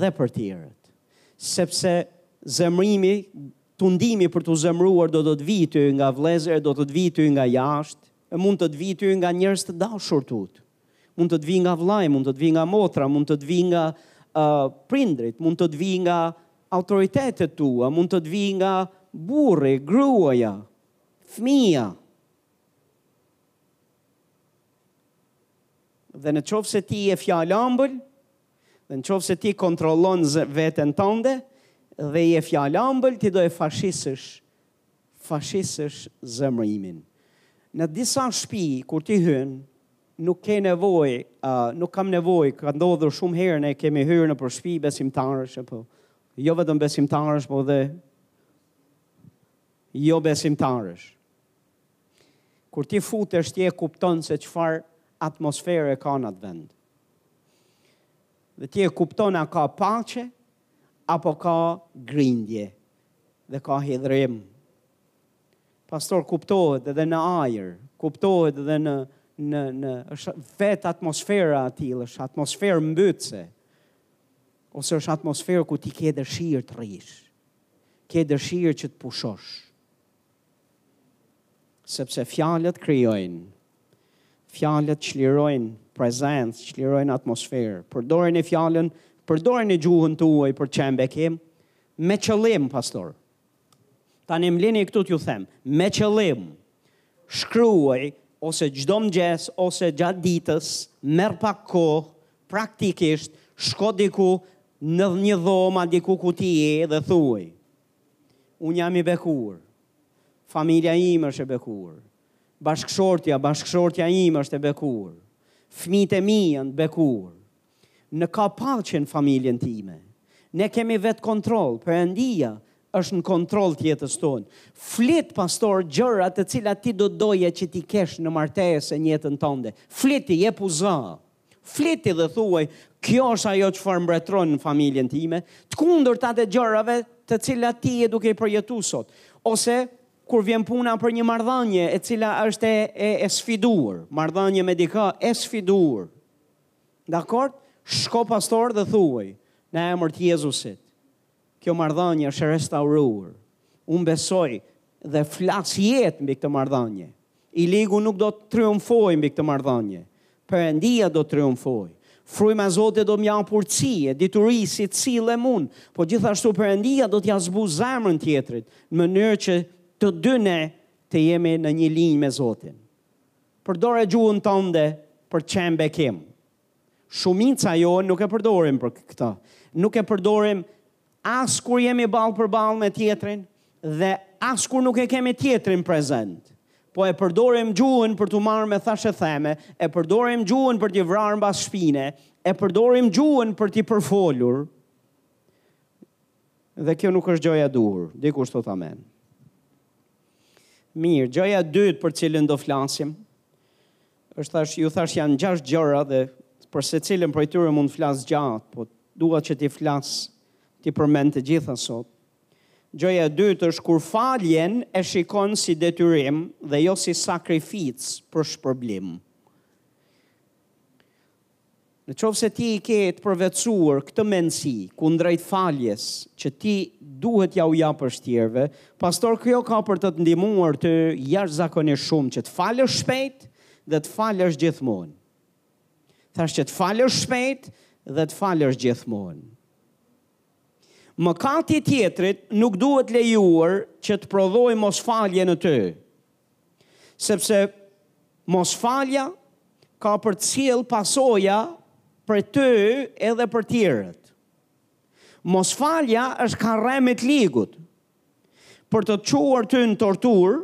dhe për tjerët. Sepse zemrimi, tundimi për t'u zemruar do të të vijë ty nga vëllezër, do të të vijë ty nga jashtë, e mund të të vijë ty nga njerëz të dashur tut. Mund të të vijë nga vëllai, mund të të vijë nga motra, mund të të vijë nga uh, prindrit, mund të të vijë nga autoritetet tua, mund të të vijë nga burri, gruaja, fëmija. Dhe në qoftë se ti je fjalëmbël, dhe në qoftë se ti kontrollon veten tënde, dhe je fjalëmbël, ti do e fashisësh, fashisësh zemërimin. Në disa shpi, kur ti hyn, nuk ke nevojë, uh, nuk kam nevojë, ka ndodhur shumë herë, ne kemi hyrë nëpër shpi besimtarësh, apo, jo vetëm besimtarësh, po dhe jo besimtarësh. Kur ti futesh ti e kupton se çfarë atmosfere ka në atë vend. Dhe ti e kupton a ka paqe apo ka grindje dhe ka hidhrim. Pastor kuptohet edhe në ajër, kuptohet edhe në në në është vetë atmosfera e tillë, është atmosferë mbytëse. Ose është atmosferë ku ti ke dëshirë të rrish. Ke dëshirë që të pushosh. Sepse fjalët krijojnë. Fjalët çlirojnë prezencë, çlirojnë atmosferë. Përdorini fjalën, përdorini gjuhën tuaj për t'qenë bekim me qëllim pastor. Tani më lini këtu t'ju them, me qëllim. Shkruaj ose çdo mëngjes ose gjatë ditës, merr pak kohë praktikisht, shko diku në një dhomë diku ku ti je dhe thuaj. Unë jam i bekuar. Familja ime është e bekuar. Bashkëshortja, bashkëshortja ime është e bekuar. Fëmijët e mi janë të bekuar. Në ka paqe në familjen time. Ne kemi vetëkontroll, Perëndia është në kontroll të jetës tonë. Flit pastor gjëra të cilat ti do doje që t'i kesh në martesë e në jetën tënde. Flit, jepu zë. Fliti dhe thuaj, kjo është ajo çfarë mbretëron në familjen time, të kundërtat e atyre gjërave të cilat ti je duke i përjetuar sot, ose kur vjen puna për një marrëdhënie e cila është e, e, e sfiduar, marrëdhënie me dikë e sfiduar. Dakord? Shko pastaj dhe thuaj, në emër të Jezusit, kjo marrëdhënie është e restauruar. Unë besoj dhe flas jetë mbi këtë marrëdhënie. I ligu nuk do të triumfojë mbi këtë marrëdhënie. Perëndia do të triumfojë. Fryma e Zotit do të më japë urtësi e dituri si të sillem unë, po gjithashtu Perëndia do t'ia zbusë zemrën tjetrit, në mënyrë që të dy ne të jemi në një linjë me Zotin. Përdore gjuhën tënde për të qenë bekim. Shumica jonë nuk e përdorim për këtë. Nuk e përdorim as kur jemi ballë për ballë me tjetrin dhe as kur nuk e kemi tjetrin prezent. Po e përdorim gjuhën për t'u marrë me thashetheme, e përdorim gjuhën për t'i vrarë mbas shpine, e përdorim gjuhën për t'i përfolur. Dhe kjo nuk është gjëja e duhur. Dikush thotë amen. Mirë, gjëja e dytë për të cilën do flasim, Është thashë, ju thashë janë gjashtë gjëra dhe për secilën prej tyre mund të flas gjatë, po dua që t'i flas, t'i përmend të gjitha sot. Gjëja e dytë është kur faljen e shikon si detyrim dhe jo si sakrificë për shpërblim. Në qoftë se ti e ke të përvetësuar këtë mendësi kundrejt faljes që ti duhet t'jau japësh tjerëve, pastaj kjo ka për të të ndihmuar ty jashtëzakonisht shumë që të falësh shpejt dhe të falësh gjithmonë. Thashë që të falësh shpejt dhe të falësh gjithmonë. Mëkati i tjetrit nuk duhet lejuar që të prodhojë mosfalje në ty. Sepse mosfalja ka për të sjellë pasoja për ty edhe për tjerët. Mosfalja është karrem i të ligut për të të çuar ty në torturë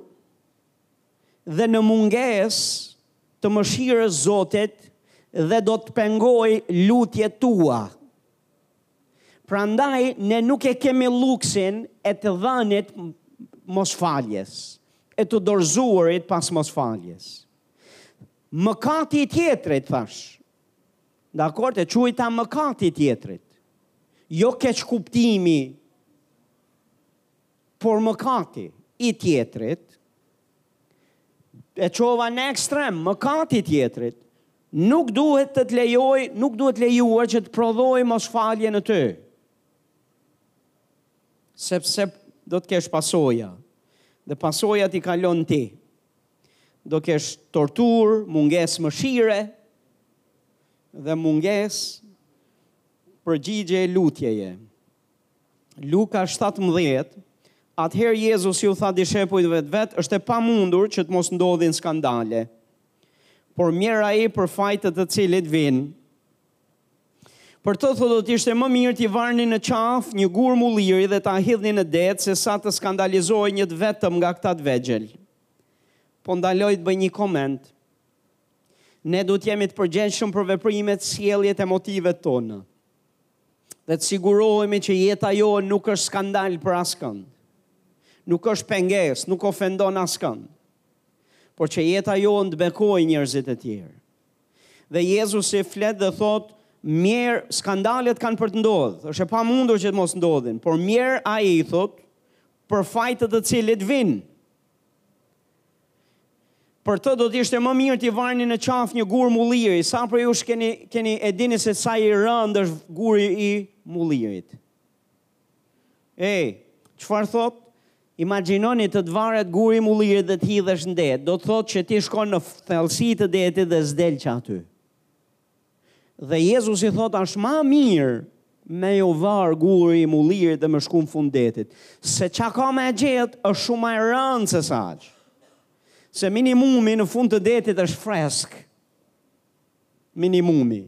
dhe në mungesë të mëshirës së Zotit dhe do të pengojë lutjet tua. Prandaj ne nuk e kemi lluksin e të dhënit mosfaljes, e të dorëzuarit pas mosfaljes. Mëkati i tjetrit, thashë. Dakord, e quajta mëkati i tjetrit. Jo keqkuptimi Por mëkati i tjetrit, e çova në ekstrem, mëkati i tjetrit, nuk duhet të të lejojë, nuk duhet lejuar që të prodhojë mosfalje në ty. Sepse do të kesh pasoja, dhe pasojat i kalon ti. Do kesh torturë, mungesë mëshire, dhe mungesë përgjigje lutjeje. Luka 17, Atëherë Jezusi u tha dishepujtëve të vet, është e pamundur që të mos ndodhin skandale. Por mjerë ai për faj të të cilit vijnë. Për të thë do t'ishte më mirë t'i varnin në qafë një gur mulliri dhe ta hidhnin në det sesa të skandalizojë një të vetëm nga këta të vegjël. Po ndaloj të bëj një koment. Ne du t'jemi të përgjegjshëm për veprimet, sjelljet e motivet tona. dhe të sigurohemi që jeta jonë nuk është skandal për askënd. Nuk është pengesë, nuk ofendon askënd. Por që jeta jonë të bekojë njerëzit e tjerë. Dhe Jezusi flet dhe thotë, mjerë, skandalet kanë për të ndodhë, është e pamundur që të mos ndodhin, por mjerë ai, thotë, për faj të të cilit vijnë. Për të do të ishte më mirë t'i varnin në qafë një gur mulliri, sa prej jush keni e dini se sa i rëndë është guri i mullirit. Ej, çfarë thotë? Imagjinoni të të varet guri i mullirit dhe të hidhesh në det, do të thotë që ti shkon në thellësi të detit dhe s'del që aty. Dhe Jezusi thotë, është ma mirë me iu varë guri i mullirit dhe me shku në fund t'detit. Se ça ka me e gjetë, është shumë ma e rëndë sesa aq. Se minimumi në fund të detit është fresk. Minimumi.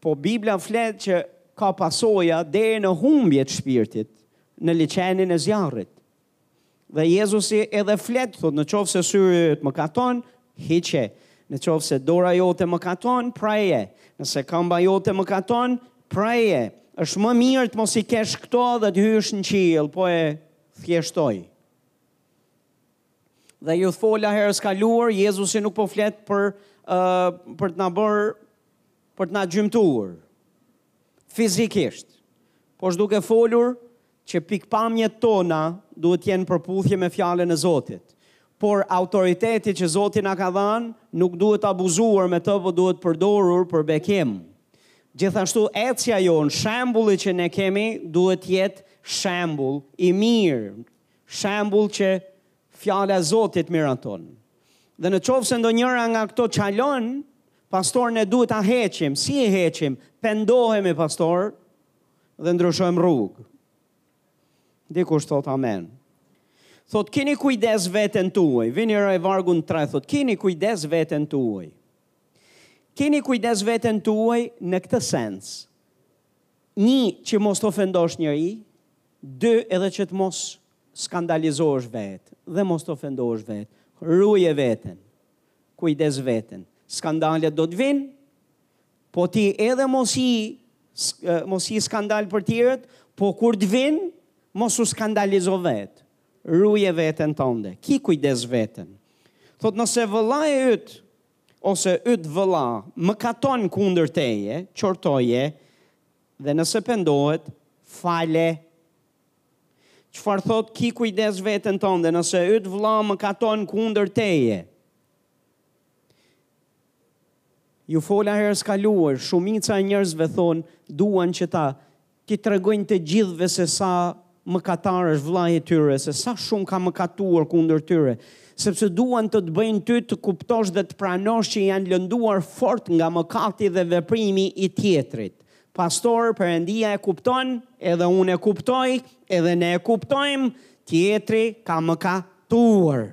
Po Bibla flet që ka pasoja deri në humbje të shpirtit, në liqenin e zjarrit. Dhe Jezusi edhe flet, thotë, në qoftë se syri të mëkaton, hiqe. Në qoftë se dora jote mëkaton, praje. Nëse kamba jote mëkaton, praje. është më mirë të mos i kesh këto dhe të hysh në qiell, po e thjeshtoj. Dhe ju fola herës kaluar, Jezusi nuk po flet për, uh, për të na bërë, për të na gjymtuar, fizikisht. Po është duke folur që pikëpamjet tona duhet të jenë përputhje me Fjalën e Zotit. Por autoriteti që Zoti na ka dhënë nuk duhet abuzuar me të, por duhet përdorur për bekim. Gjithashtu ecja jonë, shembulli që ne kemi duhet të jetë shembull i mirë, shembull që Fjala e Zotit miraton. Dhe në qoftë se ndonjëra nga këto çalon, pastaj ne duhet ta heqim. Si e heqim? Pendohemi, pastor. dhe ndryshojmë rrugë. Dikush thotë amen. Thotë kini kujdes veten tuaj. Vini re vargun 3 thotë kini kujdes veten tuaj. Kini kujdes veten tuaj në këtë sens. Një që mos të ofendosh njeri, dy edhe që të mos skandalizohesh vetë dhe mos të ofendohesh vetë. Ruaje veten. Kujdes veten. Skandalet do të vinë, Po ti edhe mos ji, mos ji skandal për të tjerët, po kur të vijnë, mos u skandalizo vetë. Ruje veten tënde, ki kujdes veten. Thotë nëse vëllai yt ose yt vëlla mëkaton kundër teje, qortoje dhe nëse pendohet, fale. Çfarë thotë ki kujdes veten tënde, nëse yt vëlla mëkaton kundër teje. Ju fola herës kaluar, shumica e njerëzve thonë duan që ta t'i tregojnë të gjithëve se sa mëkatar është vëllai i tyre, se sa shumë ka mëkatuar kundër tyre, sepse duan të të bëjnë ty të kuptosh dhe të pranosh që janë lënduar fort nga mëkati dhe veprimi i tjetrit. Pastor, Perëndia e kupton, edhe unë e kuptoj, edhe ne e kuptojmë, tjetri ka mëkatuar.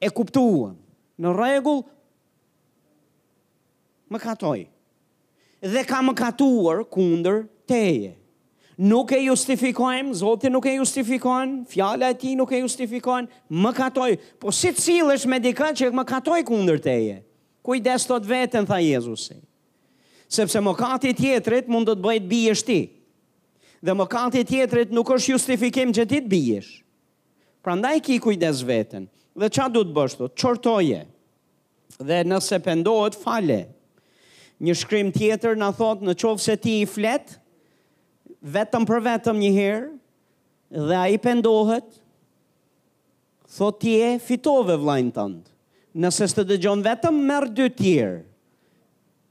E kuptuam. Në rregull, mëkatoi. Dhe ka mëkatuar kundër teje. Nuk e justifikojmë, Zoti nuk e justifikon, fjala e tij nuk e justifikon, mëkatoi. Po si të sillesh me dikë që mëkatoi kundër teje? Kujdes thotë veten, tha Jezusi. Sepse mëkati i tjetrit mund të të bëjë të biesh ti. Dhe mëkati i tjetrit nuk është justifikim që ti të biesh. Prandaj ki kujdes veten. Dhe ça duhet bësh thotë, qortoje. Dhe nëse pendohet, fale. Një shkrim tjetër na thotë në qoftë se ti i flet vetëm për vetëm një herë dhe ai pendohet, thotë ti e fitove vllajin tënd. Nëse s'të dëgjon vetëm merr dy tjerë.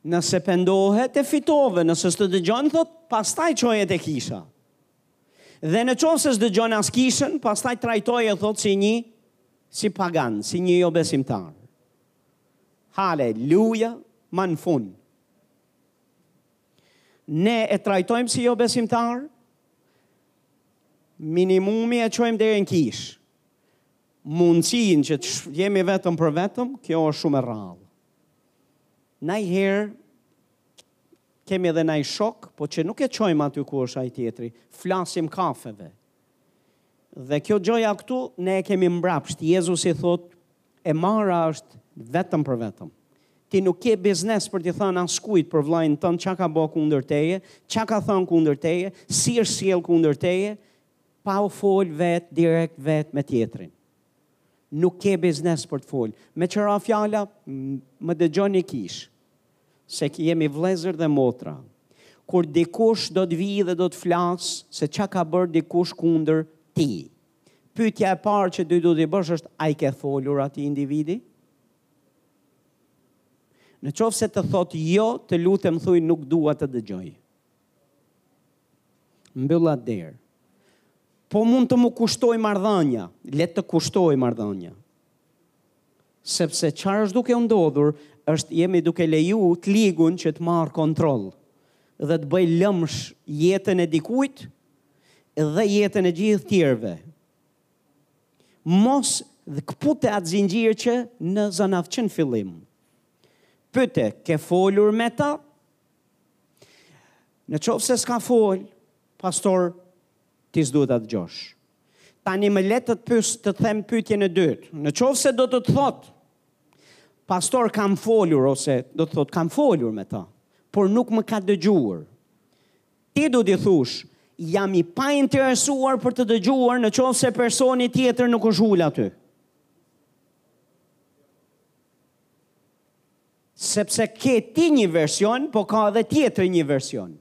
Nëse pendohet e fitove, nëse s'të dëgjon thotë pastaj çoje te kisha. Dhe në qoftë se s'dëgjon as kishën, pastaj trajtoje thotë si një, si pagan, si një jobesimtar. Haleluja, ama në fund. Ne e trajtojmë si jobesimtar, minimumi e çojmë deri në kishë. Mundësinë që të jemi vetëm për vetëm, kjo është shumë e rrallë. Najherë, kemi edhe naj shok, po që nuk e çojmë aty ku është ai tjetri, flasim kafeve. Dhe kjo gjoja këtu, ne e kemi mbrapsht, Jezusi thotë, e mbara është vetëm për vetëm. Ti nuk ke biznes për t'i thënë askujt për vllain tënd ça ka bo kundër teje, ça ka thënë kundër teje, si është sjell kundër teje, pa u fol vetë, direkt vetë me tjetrin. Nuk ke biznes për të fol. Me tjera fjalë, më dëgjoni kishë. se jemi vëllezër dhe motra. Kur dikush do të vijë dhe do të flasë se ça ka bërë dikush kundër tij. Pyetja e parë që duhet t'i bësh është a i ke folur atij individi? Në qoftë se të thotë jo, të lutem thuj nuk dua të dëgjoj. Mbyllja derën. Po mund të më kushtojë marrëdhënia, le të kushtojë marrëdhënia. Sepse çfarë është duke u ndodhur është jemi duke leju t'ligun që të marrë kontroll dhe të bëjë lëmsh jetën e dikujt dhe jetën e gjithë tjerëve. Mos, kpute atë zinxhir që në zanaf që në fillim. Pyte, ke folur me ta? Në qoftë se s'ka fol, pastor, Ti s'duhet ta dëgjosh. Tani më le të të pyes, të them pyetjen e dytë. Në qoftë se do të të thotë pastor kam folur ose do të thotë kam folur me të, por nuk më ka dëgjuar. Ti do t'i thush, jam i painteresuar për të dëgjuar në qoftë se personi tjetër nuk është ulë aty. Sepse ke ti një version, po ka edhe tjetri një version.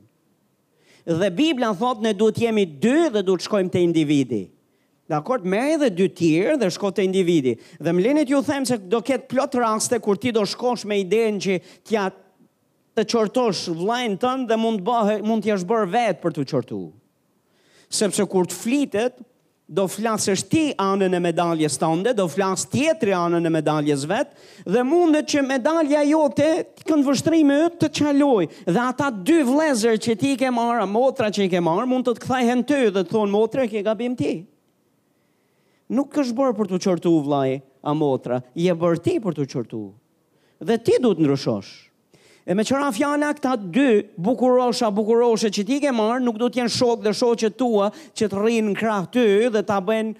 Dhe Bibla thotë ne duhet jemi dy dhe duhet shkojmë te individi. Dakord, merr edhe dy tjerë dhe shko te individi. Dhe më leni t'ju them se do ketë plot raste kur ti do shkosh me idenë që ti ta qortosh vllain tënd dhe mund të bëhe, mund të jesh bërë vetë për t'u qortu. Sepse kur të flitet, do flasësh ti anën e medaljes tënde, do flasë tjetri anën e medaljes vet dhe mundet që medalja jote, këndvështrimi yt të çalojë dhe ata dy vëllezër që ti i ke marrë, a motra që i ke marrë, mund të të kthehen ty dhe të thonë motra ke gabim ti. Nuk është bërë për t'u qortu vllai a motra, je bërë ti për t'u qortu. Dhe ti duhet ndryshosh. E me tjera fjala këta dy bukurosha, bukuroshe që ti i ke marrë, nuk duhet t'jenë shokët dhe shoqet tua që të rrinë në krah ty dhe ta bëjnë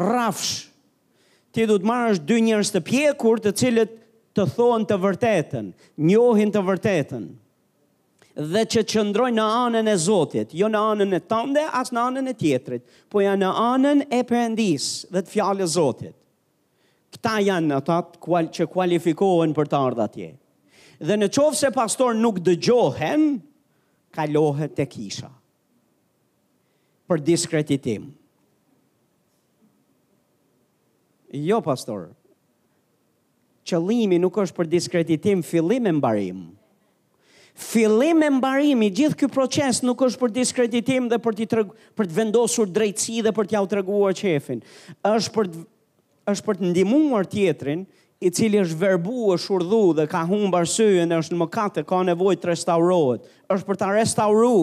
rrafsh. Ti duhet të marrësh dy njerëz të pjekur të cilët të thonë të vërtetën, njohin të vërtetën dhe që qëndrojnë në anën e Zotit, jo në anën tënde, as në anën e tjetrit, po janë në anën e Perëndisë dhe të fjalës Zotit. Këta janë ata që kualifikohen për të ardhë atje. Dhe në qoftë se pastor nuk dëgjohen, kalohet te kisha. Për diskreditim. Jo, pastor. Qëllimi nuk është për diskreditim, fillim e mbarim. Fillim e mbarim i gjithë ky proces nuk është për diskreditim dhe për të për të vendosur drejtësi dhe për t'ia treguar qejfin. Është për të është për të ndihmuar tjetrin i cili është verbu, është shurdhu dhe ka humb arsyen e është në mëkat e ka nevojë të restaurohet. Është për ta restauru.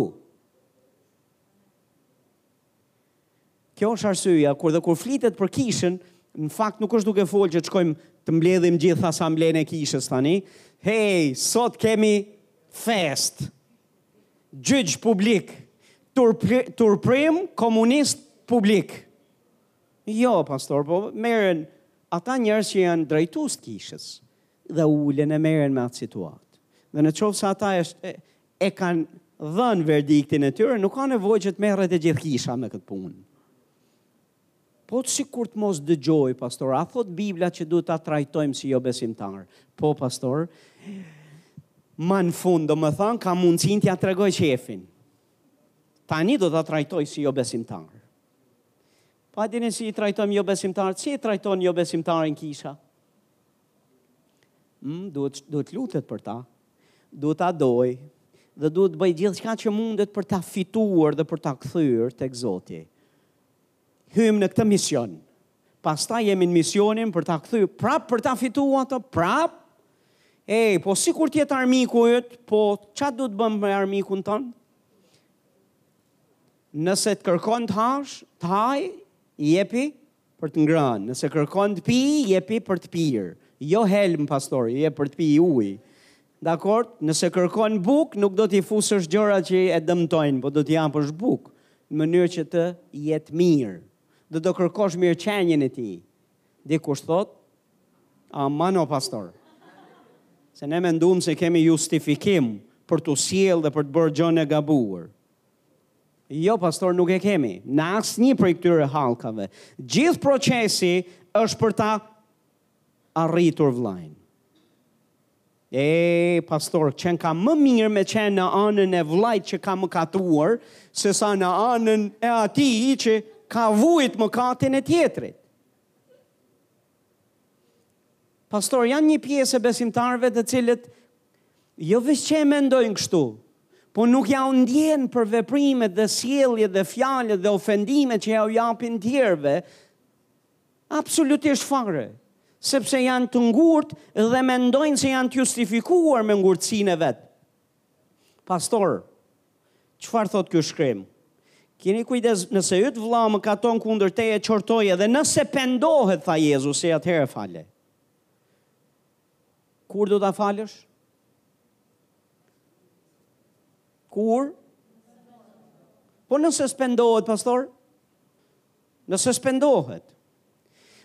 Kjo është arsyeja, kur dhe kur flitet për Kishën, në fakt nuk është duke folë që të shkojmë të mbledhim gjithë asamblenë e Kishës tani, hej, sot kemi festë, gjyq publik, turpërim komunist publik. Jo, pastor, po merren ata njerëz që janë drejtues të Kishës dhe ulen e merren me atë situatë. Dhe në qoftë se ata e, e kanë dhënë verdiktin e tyre, nuk ka nevojë që të merret e gjithë kisha me këtë punë. Po sikur të mos dëgjojë, pastor, a thotë Biblia që duhet ta trajtojmë si jobesimtar? Po, pastor, ma në fund, domethënë, kam mundësinë t'ia tregoj qejfin. Tani do ta trajtoj si jobesimtar. Po a dini si i trajtojmë jobesimtar, si i trajton jobesimtarin kisha? Ëh, duhet, duhet të lutet për ta. Duhet ta dojë dhe duhet të bëjë gjithçka që mundet për ta fituar dhe për ta kthyer tek Zoti. Hyjmë në këtë mision. Pastaj jemi në misionin për ta kthyer prapë për ta fituar atë, prapë. Ej, po sikur të jetë armiku yt, po ça duhet të bëjmë me armikun tonë? Nëse të kërkon të hash, të hajë, jepi, për të ngrënë. Nëse kërkon të pijë, jepi për të pirë. Jo helm pastor, jep për të pi ujë. Dakord, nëse kërkon bukë, nuk do t'i fusësh gjëra që e dëmtojnë, po do t'i japësh bukë, në mënyrë që të jetë mirë. Dhe do kërkosh mirëqenien e tij. Dikush thotë, aman o pastor. Se ne mendum se kemi justifikim për t'u sjellë dhe për të bërë gjënë e gabuar. Jo pastor nuk e kemi në asnjë prej këtyre hallkave. Gjithë procesi është për ta arritur vllain. E pastor, qenka më mirë me qenë në anën e vllait që ka mëkatuar, sesa në anën e atij që ka vujt mëkatin e tjetrit. Pastor, janë një pjesë e besimtarëve të cilët jo veç që e mendojnë kështu, po nuk jau ndjen për veprimet dhe sjelljet dhe fjalët dhe ofendimet që jau japin tjerëve, absolutisht fare, sepse janë të ngurtë dhe mendojnë se janë të justifikuar me ngurtësinë e vet. Pastor, Çfarë thotë ky shkrim? Keni kujdes, nëse yt vëlla mëkaton kundër teje, qortoje dhe nëse pendohet, tha Jezusi, atëherë fale. Kur do ta falësh? Kur? Po nëse s'pendohet, pastor? Nëse s'pendohet.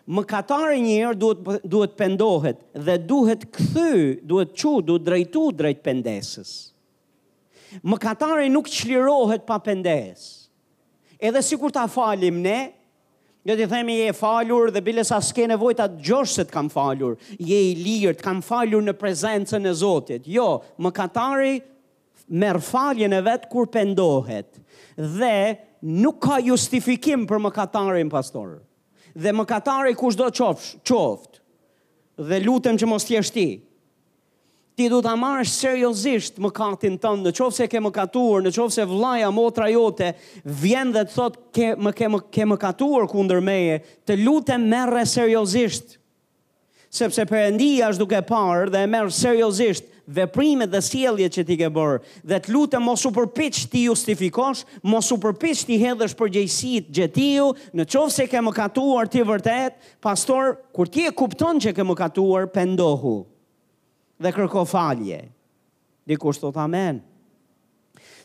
Mëkatari njëherë duhet, duhet pendohet dhe duhet kthy, duhet çu, duhet drejtu drejt pendesës. Mëkatari nuk çlirohet pa pendesë. Edhe sikur ta falim ne, dhe t'i themi je falur dhe biles as s'ke nevojë ta dëgjosh se të kam falur, je i lirë, të kam falur në prezencën e Zotit. Jo, mëkatari merr faljen e vet kur pendohet. Dhe nuk ka justifikim për mëkatarin pastor. Dhe mëkatari kushdo qofsh, qoftë. Dhe lutem që mos të jesh ti. Ti duhet ta marrësh seriozisht mëkatin tënd, në qoftë se ke mëkatuar, në qoftë se vëllaja, motra jote vjen dhe të thotë ke më ke më ke mëkatuar kundër meje, të lutem merre seriozisht. Sepse Perëndia është duke parë dhe e merr seriozisht veprimet dhe sjelljet që ti ke bërë dhe të lutem mos u përpiq t'i justifikosh, mos u përpiq t'i hedhësh përgjegjësitë gjetiu, në qoftë se ke mëkatuar ti vërtet, Pastor, kur ti e kupton që ke mëkatuar, pendohu dhe kërko falje. Dikush thotë amen.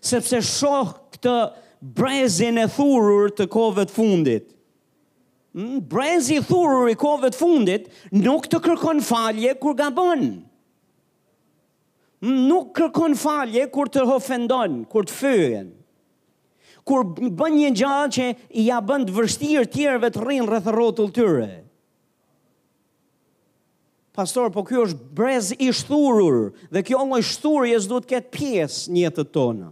Sepse shoh këtë brezin e shthurur të kohëve të fundit. Hmm, brezi i shthurur i kohëve të fundit nuk të kërkon falje kur gabon. Nuk kërkon falje kur të ofendon, kur të fyen. Kur bën një gjë që ia bën të vështirë tjerëve të rrinë rreth rrotull tyre. Pastor, po ky është brez i shthurur dhe kjo lloj shthurje s'duhet të ketë pjesë në jetën tonë.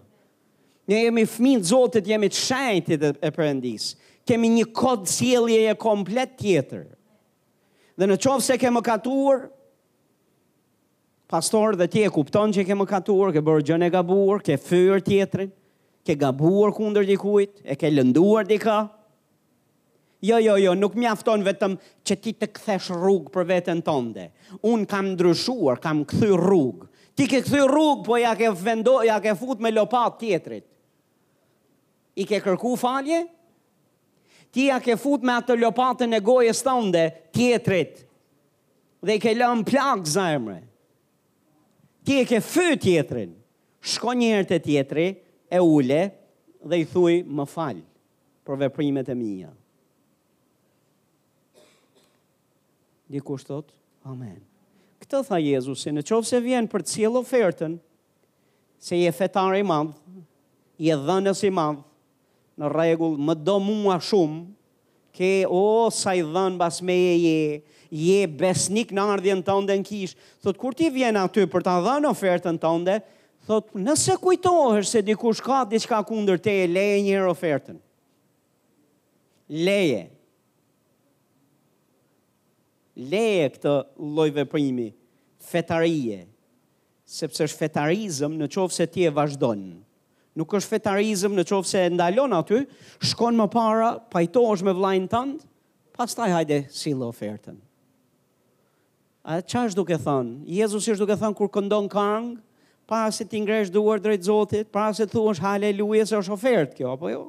Ne jemi fëmijë të Zotit, jemi të shenjtët e Perëndisë. Kemi një kod sjelljeje komplet tjetër. Dhe në qoftë se ke mëkatuar, Pastor dhe ti e kupton që ke mëkatuar, ke bërë gjënë e gabuar, ke fyer tjetrin, ke gabuar kundër dikujt, e ke lënduar dikë. Jo, jo, jo, nuk mjafton vetëm që ti të kthesh rrugë për veten tënde. Un kam ndryshuar, kam kthy rrugë. Ti ke kthy rrugë, po ia ke vendo, ia ke fut me lopatë tjetrit. I ke kërku falje? Ti ia ke fut me atë lopatën e gojës tënde tjetrit. Dhe i ke lënë plagë zemre. Ti e ke fy tjetrin. Shko një herë te tjetri, e ulu dhe i thuj më fal për veprimet e mia. Dikush thotë, amen. Këtë tha Jezusi, në qoftë se vjen për të sjellë ofertën, se je fetar i madh, je dhënës i madh, në rregull më do mua shumë, Ke oo sa i dhënë mbas meje je, je besnik në ardhjen tënde në kishë, thotë kur ti vjen aty për ta dhënë ofertën tënde, thotë nëse kujtohesh se dikush ka diçka kundër teje, leje një herë ofertën. Leje. Leje këtë lloj veprimi, fetarie, Sepse është fetarizëm në qoftë se ti e vazhdon. Nuk është fetarizëm në qoftë se e ndalon aty, shkon më para, pajtohesh me vllain tënd, pastaj hajde sille ofertën. A ça është duke thënë? Jezusi është duke thënë kur këndon kangë, para se t'i ngresh duart drejt Zotit, para se të thuash haleluja se është ofertë kjo, apo jo?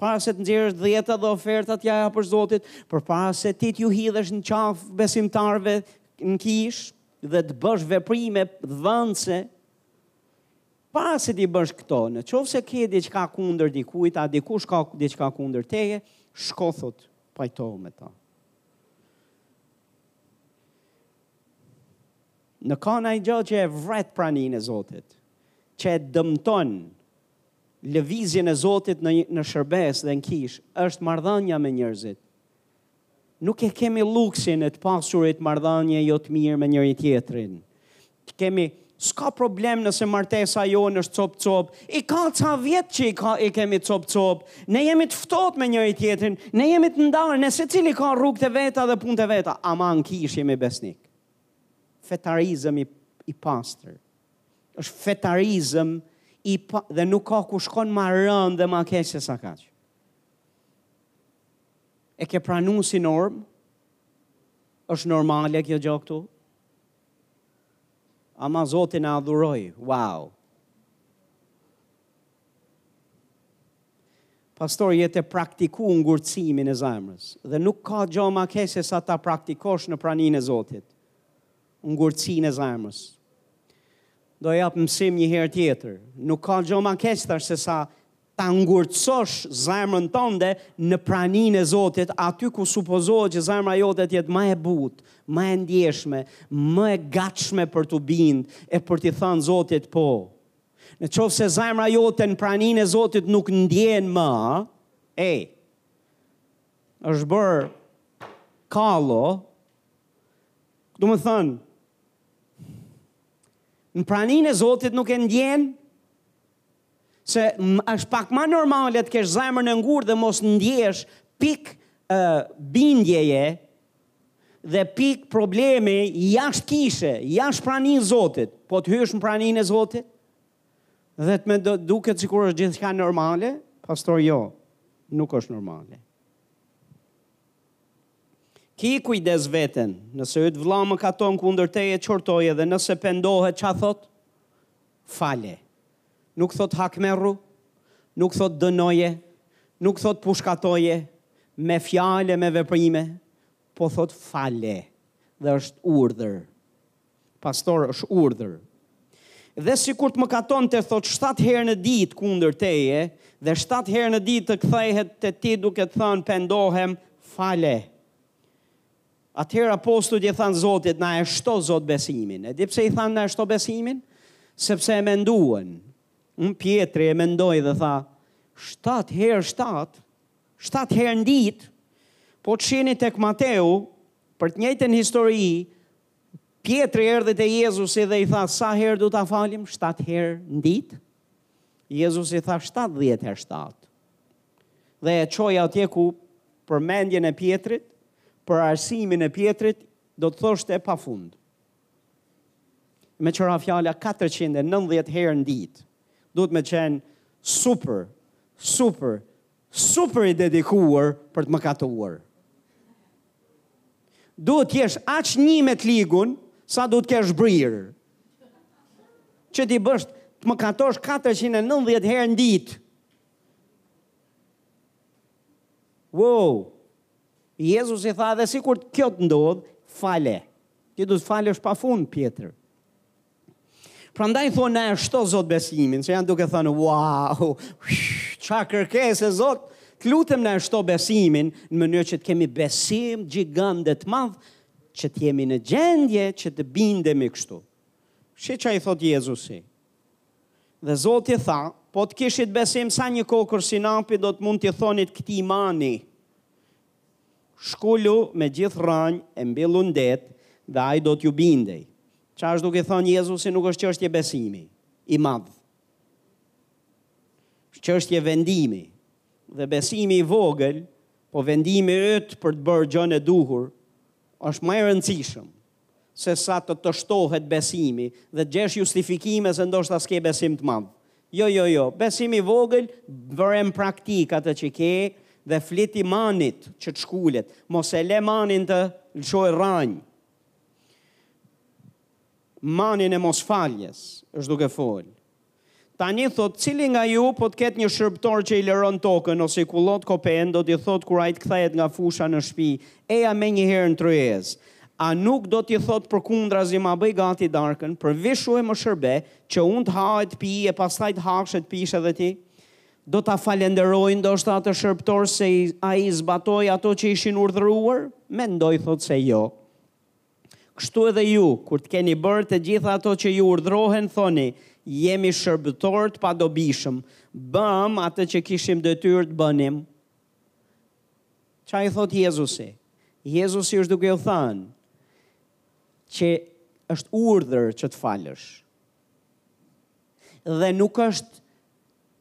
Para se të nxjerrësh dhjetat dhe ofertat ja ja për Zotin, përpara se ti t'u hidhesh në qafë besimtarve në kishë, dhe të bësh veprime dhënëse para se t'i bësh këto, në qoftë se ke diçka kundër dikujt, a dikush ka diçka kundër teje, shko thotë, pajtohu me ta. Në ka në i gjatë që e vret praninë e Zotit, që e dëmton lëvizjen e Zotit në, në shërbesë dhe në kishë, është marrdhania me njerëzit. Nuk e kemi luksin e të pasurit marrëdhënie jo të mirë me njëri-tjetrin. Kemi s'ka problem nëse martesa jonë është copë-copë, i ka ca vjet që i ka i kemi copë-copë, ne jemi të ftohtë me njëri-tjetrin, ne jemi të ndarë, ne secili ka rrugët e veta dhe punët e veta, ama në kishë jemi besnikë. Fetarizëm i i pastër. Është fetarizëm i pa, dhe nuk ka ku shkon më rëndë dhe më keq sesa kaq. E ke pranu si norm? është normale kjo gja këtu? Ama Zotin e adhuroj, wow! Pastor, je te praktiku ngurtësimin e zemrës, dhe nuk ka gjo ma keq sesa ta praktikosh në praninë e Zotit, ngurtësinë e zemrës. Do jap mësim një herë tjetër, nuk ka gjo ma keq sesa ta ngurtësosh zemrën tënde në praninë e Zotit, aty ku supozohet që zemra jote të jetë më e butë, më e ndjeshme, më e gatshme për t'u bind e për t'i thënë Zotit po. Në qoftë se zemra jote në praninë e Zotit nuk ndjen më, e, është bërë kallo, domethënë, në praninë e Zotit nuk e ndjen, se është pak ma normale të kesh zemrën e ngurë dhe mos ndjesh pik uh, bindjeje dhe pik probleme jashtë kishe, jashtë prani Zotit, po të hysh në praninë e Zotit, dhe të me t'u duk sikur është gjithçka normale, pastor jo, nuk është normale. Ki kujdes veten, nëse yt vlla mëkaton kundër teje qortoje dhe nëse pendohet ça thotë, Fale. Nuk thotë hakmerru, nuk thotë dënoje, nuk thotë pushkatoje, me fjalë e me veprime, po thotë fale dhe është urdhër. Pastor, është urdhër. Dhe sikur të mëkatonte, thotë shtatë herë në ditë kundër teje, dhe shtatë herë në ditë të kthehet te ti duke të thënë pendohem, fale. Atëherë apostujt i thanë Zotit, na e shto Zot besimin. E di pse i thanë na e shto besimin? Sepse e menduan. Unë Pjetri e mendoi dhe tha, shtatë herë shtatë, shtatë herë në ditë, po të shini tek Mateu, për të njëjtën histori, Pjetri erdhi te Jezusi dhe i tha, sa herë du ta falim? Shtatë herë në ditë? Jezusi i tha, shtatëdhjetë herë shtatë. dhe e çoi atje ku për mendjen e Pjetrit, për arsimin e Pjetrit, do të thoshte pa fund. Me që ra fjala 490 herë në ditë, duhet me qenë super, super, super i dedikuar për të mëkatuar. Duhet të jesh aq një me të ligun, sa duhet të kesh brirë. Që t'i bësh të mëkatosh 490 herë në ditë, Wow! Jezusi tha dhe sikur kjo të ndodhë, fale. Ti duhet të falësh pa fund, Pjetër. Prandaj thonë, na e shto Zot besimin, se janë duke thonë, wow, ça kërkese Zot, të lutem na e shto besimin, në mënyrë që të kemi besim gjigand dhe të madhë, që të jemi në gjendje që të bindemi kështu. Shih ça i thotë Jezusi, Dhe Zoti tha, Po të kishit besim sa një kokërr sinapi do të mund t'i thonit këtij mani, Shkulu me gjithë rrënjë e mbillu në det dhe ai do t'ju bindej. Ça është duke thënë Jezusi nuk është çështje besimi i madh. Është çështje vendimi. Dhe besimi i vogël, po vendimi yt për të bërë gjënë e duhur, është më i rëndësishëm. se sa të të shtohet besimi dhe të gjesh justifikime se ndoshta s'ke besim të madh. Jo, jo, jo, besim i vogël, vëre në praktikë atë që ke dhe fliti manit që të shkulet, mos e le manin të lëshojë rranjë. Manin e mosfaljes është duke folë. Tani thotë cili nga ju po të ketë një shërbëtor që i lëron tokën ose i kullot kopenë do t'i thotë kur ai të kthehet nga fusha në shpi eja menjëherë në tryezë a nuk do t'i thotë përkundrazi ma bëj gati darkën përvishu e më shërbe që unë të ha e të pi e pastaj të hash e të pish edhe ti do ta falenderojë ndoshta atë shërbëtor se ai zbatoi ato që i ishin urdhëruar mendoj thotë se jo. Kështu edhe ju, kur të keni bërë të gjitha ato që ju urdhërohen, thoni, Jemi shërbëtorë të padobishëm. Bëmë atë që kishim detyrë të bënim. Ça i thotë Jezusi? Jezusi është duke u thënë që është urdhër që të falësh. Dhe nuk është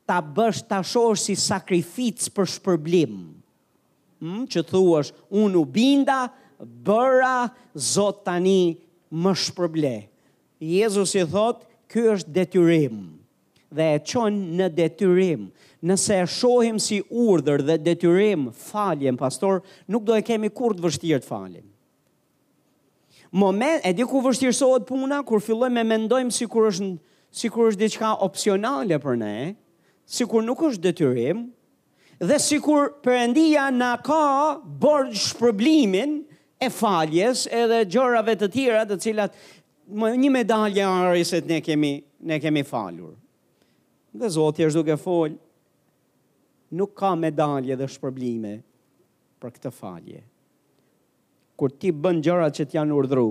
ta bësh ta shohësh si sakrificë për shpërblim. Mmm që të thuash unë u binda bëra zot tani më shpërble Jezusi thotë ky është detyrim dhe e çon në detyrim nëse e shohim si urdhër dhe detyrim faljen pastaj nuk do e kemi kurrë të vështirë të falim po mendo e di ku vështirësohet puna kur fillojmë me mendojmë sikur është sikur është diçka opsionale për ne sikur nuk është detyrim Dhe sikur Perëndia na ka borxh shpërblimin e faljes edhe gjërave të tjera të cilat me një medalje ari se ne kemi ne kemi falur. Dhe Zoti është duke fol nuk ka medalje dhe shpërblime për këtë falje. Kur t'i bën gjërat që të janë urdhëru,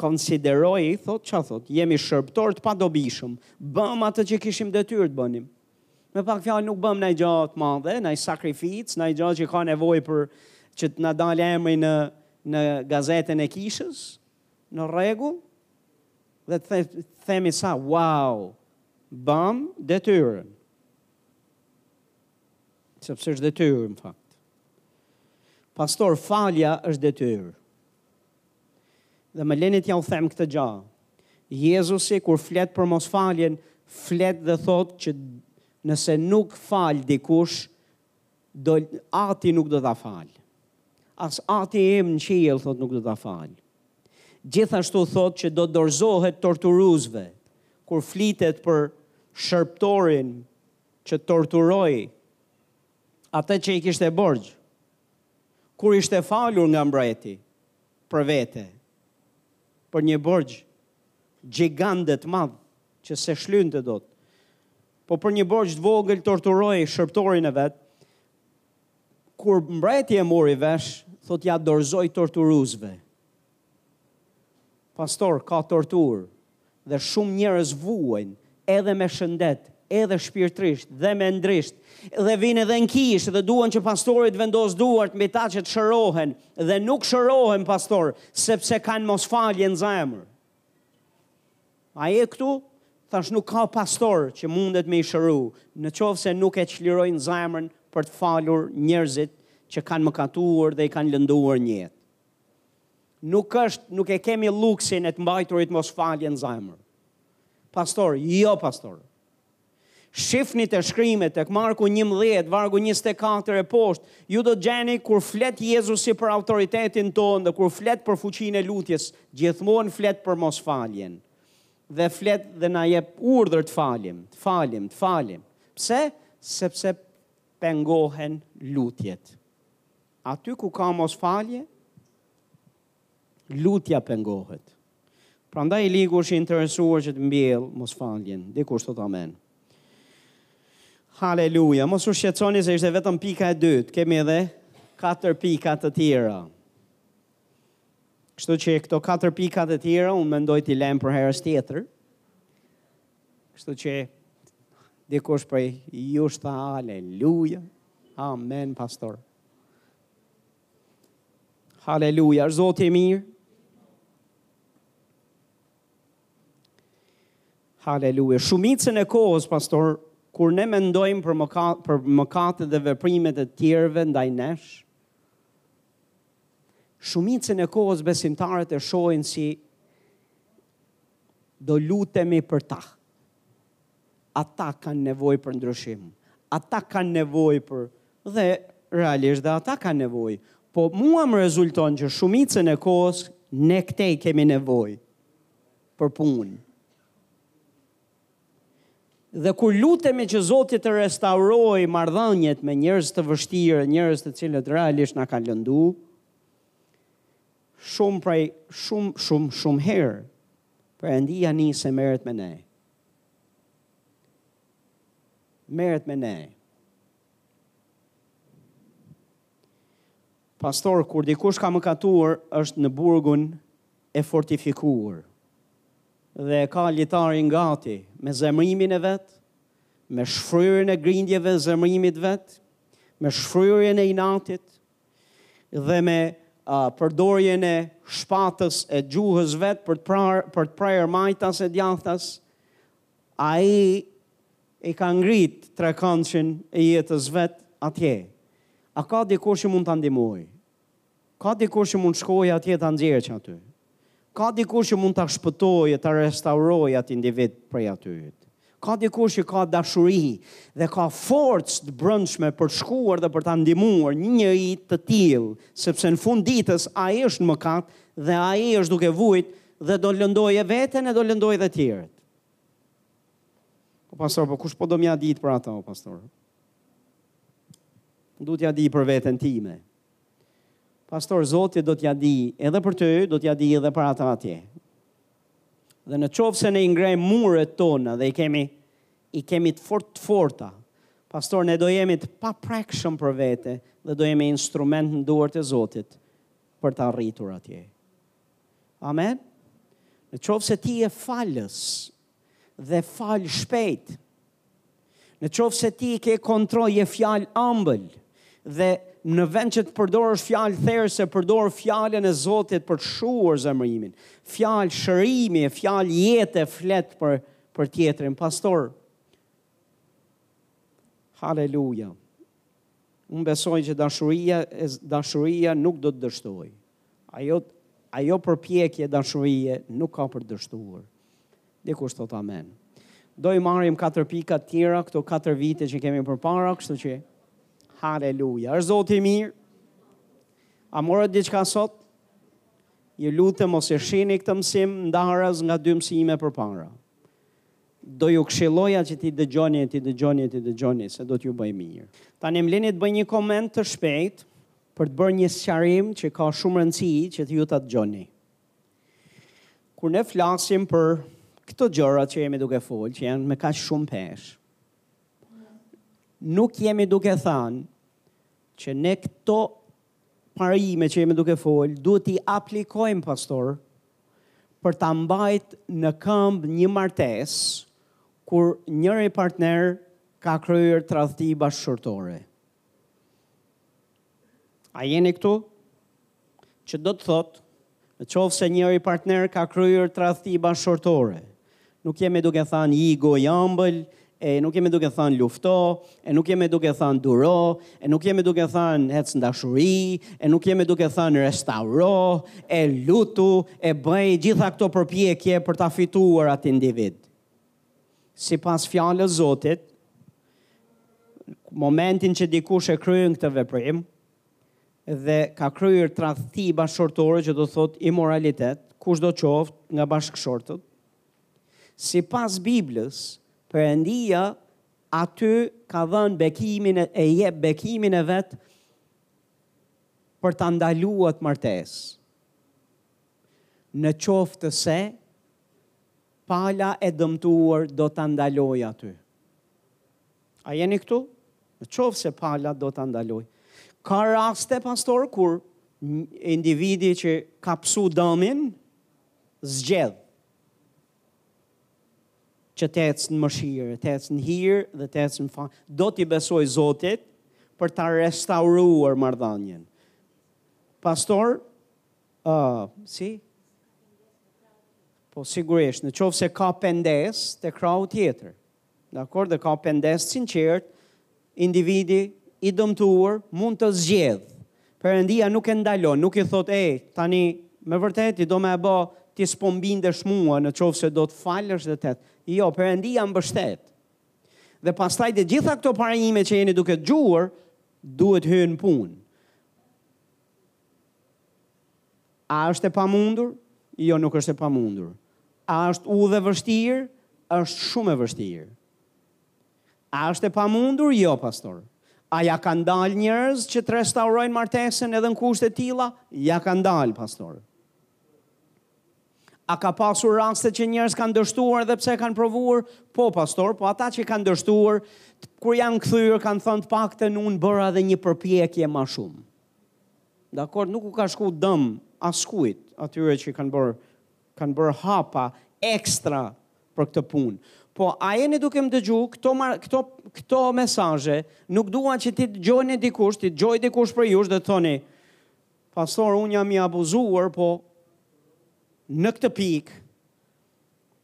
konsideroji thotë ça thotë, jemi shërbëtorë të padobishëm, bëmë atë që kishim detyrë të bënim. Me pak fjalë nuk bëmë naj gja të madhe, naj sakrificë, naj gja që ka nevojë për që të na dalë emri në në gazetën e kishës, në rregull, dhe të themi sa, wow, bëmë detyrën. Sepse është detyrë në fakt. Pastor, falja është detyrë. Dhe më lenit t'jua them këtë gja. Jezusi, kur flet për mosfaljen, flet dhe thot që nëse nuk fal dikush, do, Ati nuk do ta falë. As Ati im në qiell, thot nuk do ta falë. Gjithashtu thot që do dorëzohet torturuesve, kur flitet për shërbëtorin që torturoi atë që i kishte borxh, kur ishte falur nga mbreti për vete, për një borxh gjigant e të madh që s'e shlyente dot. Po për një borxh të vogël torturoi shërbëtorin e vet. Kur mbreti e mori vesh, thotë ia dorëzoi torturuesve. Pastor ka torturë dhe shumë njerëz vuajnë edhe me shëndet edhe shpirtrisht dhe mendrisht dhe vijnë edhe në kishë dhe duan që pastori të vendosë duart mbi ta që të shërohen dhe nuk shërohen pastor sepse kanë mosfalje në zemër a je këtu thash nuk ka pastor që mundet me i shëru në qoftë se nuk e çlirojnë zemrën për të falur njerëzit që kanë mëkatuar dhe i kanë lënduar në jetë Nuk është, nuk e kemi luksin e të mbajturit mosfalje në zemër. Pastor, jo pastor. Shifni te shkrimet tek Marku njëmbëdhjetë, vargu njëzet e katër e poshtë, ju do të gjeni kur flet Jezusi për autoritetin tonë dhe kur flet për fuqinë e lutjes, gjithmonë flet për mosfaljen. Dhe flet dhe na jep urdhër të falim, të falim, të falim. Pse? Sepse pengohen lutjet. Aty ku ka mosfalje, lutja pengohet. Prandaj i ligu është i interesuar që të mbjellë mosfaljen. Dikush thot amen. Haleluja, mos u shqetësoni se ishte vetëm pika e dytë, kemi edhe katër pika të tjera. Kështu që këto katër pika të tjera unë mendoj t'i lem për herës tjetër. Kështu që dikush prej jush tha haleluja. Amen, pastor. Haleluja, është Zoti i mirë. Haleluja. Shumicën e kohës, pastor, kur ne mendojmë për mëkat, për mëkatet dhe veprimet e tjerëve ndaj nesh, shumicën e kohës besimtarët e shohin si Do lutemi për ta. Ata kanë nevojë për ndryshim. Ata kanë nevojë për dhe realisht dhe ata kanë nevojë. Po mua më rezulton që shumicën e kohës ne këtej kemi nevojë për punë. Dhe kur lutemi që Zoti të restaurojë marrëdhëniet me njerëz të vështirë, njerëz të cilët realisht na kanë lëndu, Shumë prej shumë shumë shumë herë Perëndia nis e merret me ne. Merret me ne. Pastor, kur dikush ka mëkatuar, është në burgun e fortifikuar. Dhe e ka litarin gati me zemrimin e vet, me shfryrjen e grindjeve zemrimit vet, me shfryrjen e inatit, dhe me përdorjen e shpatës e gjuhës vet për të prarë për të prerë majtas e djathtas, ai e ka ngrit trekëndshin e jetës vet atje. A ka dikush që mund ta ndihmojë? Ka dikush që mund t'shkojë atje ta nxjerrë që aty? Ka dikush që mund ta shpëtojë e ta restaurojë atë individ prej atyt. Ka dikush që ka dashuri dhe ka forcë të brendshme për të shkuar dhe për ta ndihmuar një njeri të tillë, sepse në fund ditës ai është në mëkat dhe ai është duke vujt dhe do lëndojë veten e do lëndojë dhe tjerët. Po pastor, po kush po do mja ditë për ata, o pastor? Du t'ja di për veten time. Pastor Zoti do t'ja di edhe për ty, do t'ja di edhe për ata atje. Dhe në qoftë se ne i ngrejmë muret tona dhe i kemi, i kemi të fort të forta, pastor ne do jemi të paprekshëm për vete dhe do jemi instrument në duart e Zotit për t'arritur atje. Amen? Në qoftë se ti je falës, dhe fal shpejt. Në qoftë se ti ke kontroll, je fjalëambël dhe në vend që të përdorësh fjalë therëse përdor fjalën e Zotit për të shuar zemërimin. Fjalë shërimi, fjalë jete, flet për për tjetrin. Pastor. Haleluja. Unë besoj që dashuria, dashuria nuk do të dështojë. Ajo, ajo përpjekje dashurie nuk ka për të dështuar. Dikush thotë amen. Do i marrim katër pika të tjera, këto katër vite që kemi përpara, kështu që, haleluja, është Zoti i mirë, a morët diçka sot, ju lutem mos e shini këtë mësim, ndaras nga dy mësime përpara. Do ju këshilloja që t'i dëgjoni, t'i dëgjoni, t'i dëgjoni se do t'ju bëjë mirë. Tani më lini të bëj një koment të shpejtë për të bërë një sqarim që ka shumë rëndësi që ju ta dëgjoni. Kur ne flasim për këto gjëra që jemi duke fol, që janë me kaq shumë peshë, nuk jemi duke thënë që ne këto parime që jemi duke fol, duhet t'i aplikojmë pastor për ta mbajt në këmbë një martesë kur njëri partner ka kryer tradhti bashkëshortore. A jeni këtu? Që do të thotë Në qoftë se njëri partner ka kryer tradhti bashkëshortore, nuk jemi duke thënë rri gojëmbël, e nuk jemi duke thënë lufto, e nuk jemi duke thënë duro, e nuk jemi duke thënë ec në dashuri, e nuk jemi duke thënë restauro, e lutu, e bëj gjitha këto përpjekje për ta fituar atë individ. Sipas fjalës Zotit, momentin që dikush e kryen këtë veprim, dhe ka kryer tradhti bashkëshortore që do të thotë imoralitet, kushdo qoftë nga bashkëshortët. Sipas Biblës, Perëndia aty ka dhënë bekimin e jep bekimin e vet për ta ndaluar atë martesë. Në qoftë se pala e dëmtuar do ta ndalojë aty. A jeni këtu? Në qoftë se pala do ta ndalojë. Ka raste, pastor, kur individi që ka pësu dëmin, zgjedh që të ecë në mëshirë, të ecë në hir dhe të ecë në falje. Do t'i besoj Zotit për ta restauruar marrëdhënien. Pastor, ë, uh, si? Po sigurisht, në qoftë se ka pendesë te krahu tjetër. Dakord dhe ka pendesë të sinqertë, individi i dëmtuar mund të zgjedhë. Perëndia nuk e ndalon, nuk i thotë ej, tani me vërtet i do me e ba ti s'po më bindesh mua në qoftë se do të falësh dhe të. Jo, Perëndia mbështet. Dhe pastaj të gjitha këto parime që jeni duke dëgjuar duhet hyjnë në punë. A është e pamundur? Jo, nuk është e pamundur. A është udhë e vështirë? Është shumë e vështirë. A është e pamundur? Jo, pastor. A ia kanë dalë njerëz që të restaurojnë martesën edhe në kushte të tilla? Ia kanë dalë, pastor. A ka pasur raste që njerëz kanë dështuar dhe pse kanë provuar? Po, pastor, po ata që kanë dështuar, kur janë kthyer kanë thënë të paktën unë bëra edhe një përpjekje më shumë. Dakord, nuk u ka shku dëm askujt atyre që kanë bërë kanë bërë hapa ekstra për këtë punë. Po ata që jeni duke më dëgju këto këto këto mesazhe, nuk dua që t'i dëgjoni dikush, t'i dëgjojë dikush për ju dhe të thoni pastor unë jam i abuzuar, po në këtë pikë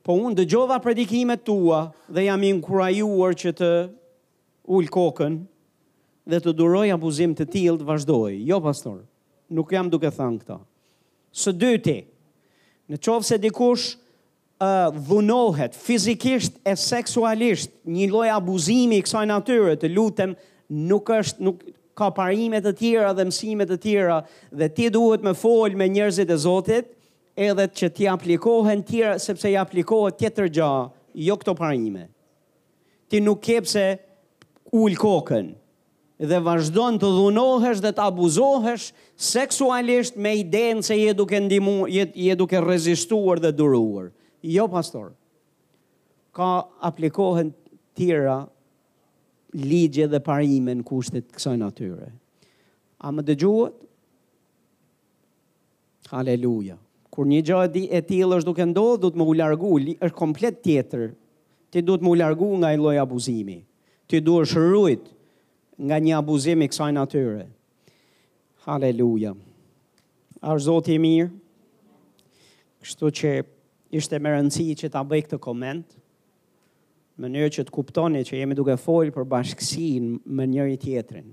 po unë dëgjova predikimet tua dhe jam i inkurajuar që të Ul kokën dhe të duroj abuzim të tillë të vazhdojë. Jo pastor, nuk jam duke thënë këtë. Së dyti, në qoftë se dikush ë dhunohet fizikisht e seksualisht, një lloj abuzimi i kësaj natyre, të lutem, nuk është nuk ka parime të tjera dhe mësime të tjera dhe ti duhet me fol me njerëzit e Zotit edhe që t'i aplikohen tjera sepse i aplikohet tjetër gja, jo këto parime. Ti nuk ke pse ul kokën dhe vazhdon të dhunohesh dhe të abuzohesh seksualisht me idenë se je duke ndihmu, je, je duke rezistuar dhe duruar. Jo pastor. Ka aplikohen tjera ligje dhe parime në kushte të kësaj natyre. A më dëgjuat? Haleluja! Kur një gjë e tillë është duke ndodhë, duhet me u largu, është komplet tjetër. Ti duhet me u largu nga ai lloj abuzimi. Ti duhesh rujt nga një abuzim i kësaj natyre. Haleluja! A është Zoti i mirë? Kështu që ishte me rëndësi që ta bëj këtë koment. në mënyrë që të kuptoni që jemi duke folë për bashkësinë me njëri tjetrin,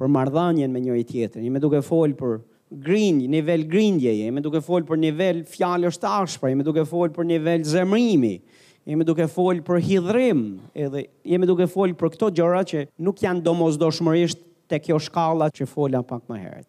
për marrëdhënien me njëri tjetrin, jemi duke folë për grind, nivel grindje, jemi duke folë për nivel fjalësh të ashpra, jemi duke folë për nivel zemrimi, jemi duke folë për hidhrim, edhe jemi duke folë për këto gjëra që nuk janë domosdoshmërisht te kjo shkalla që fola pak më herët.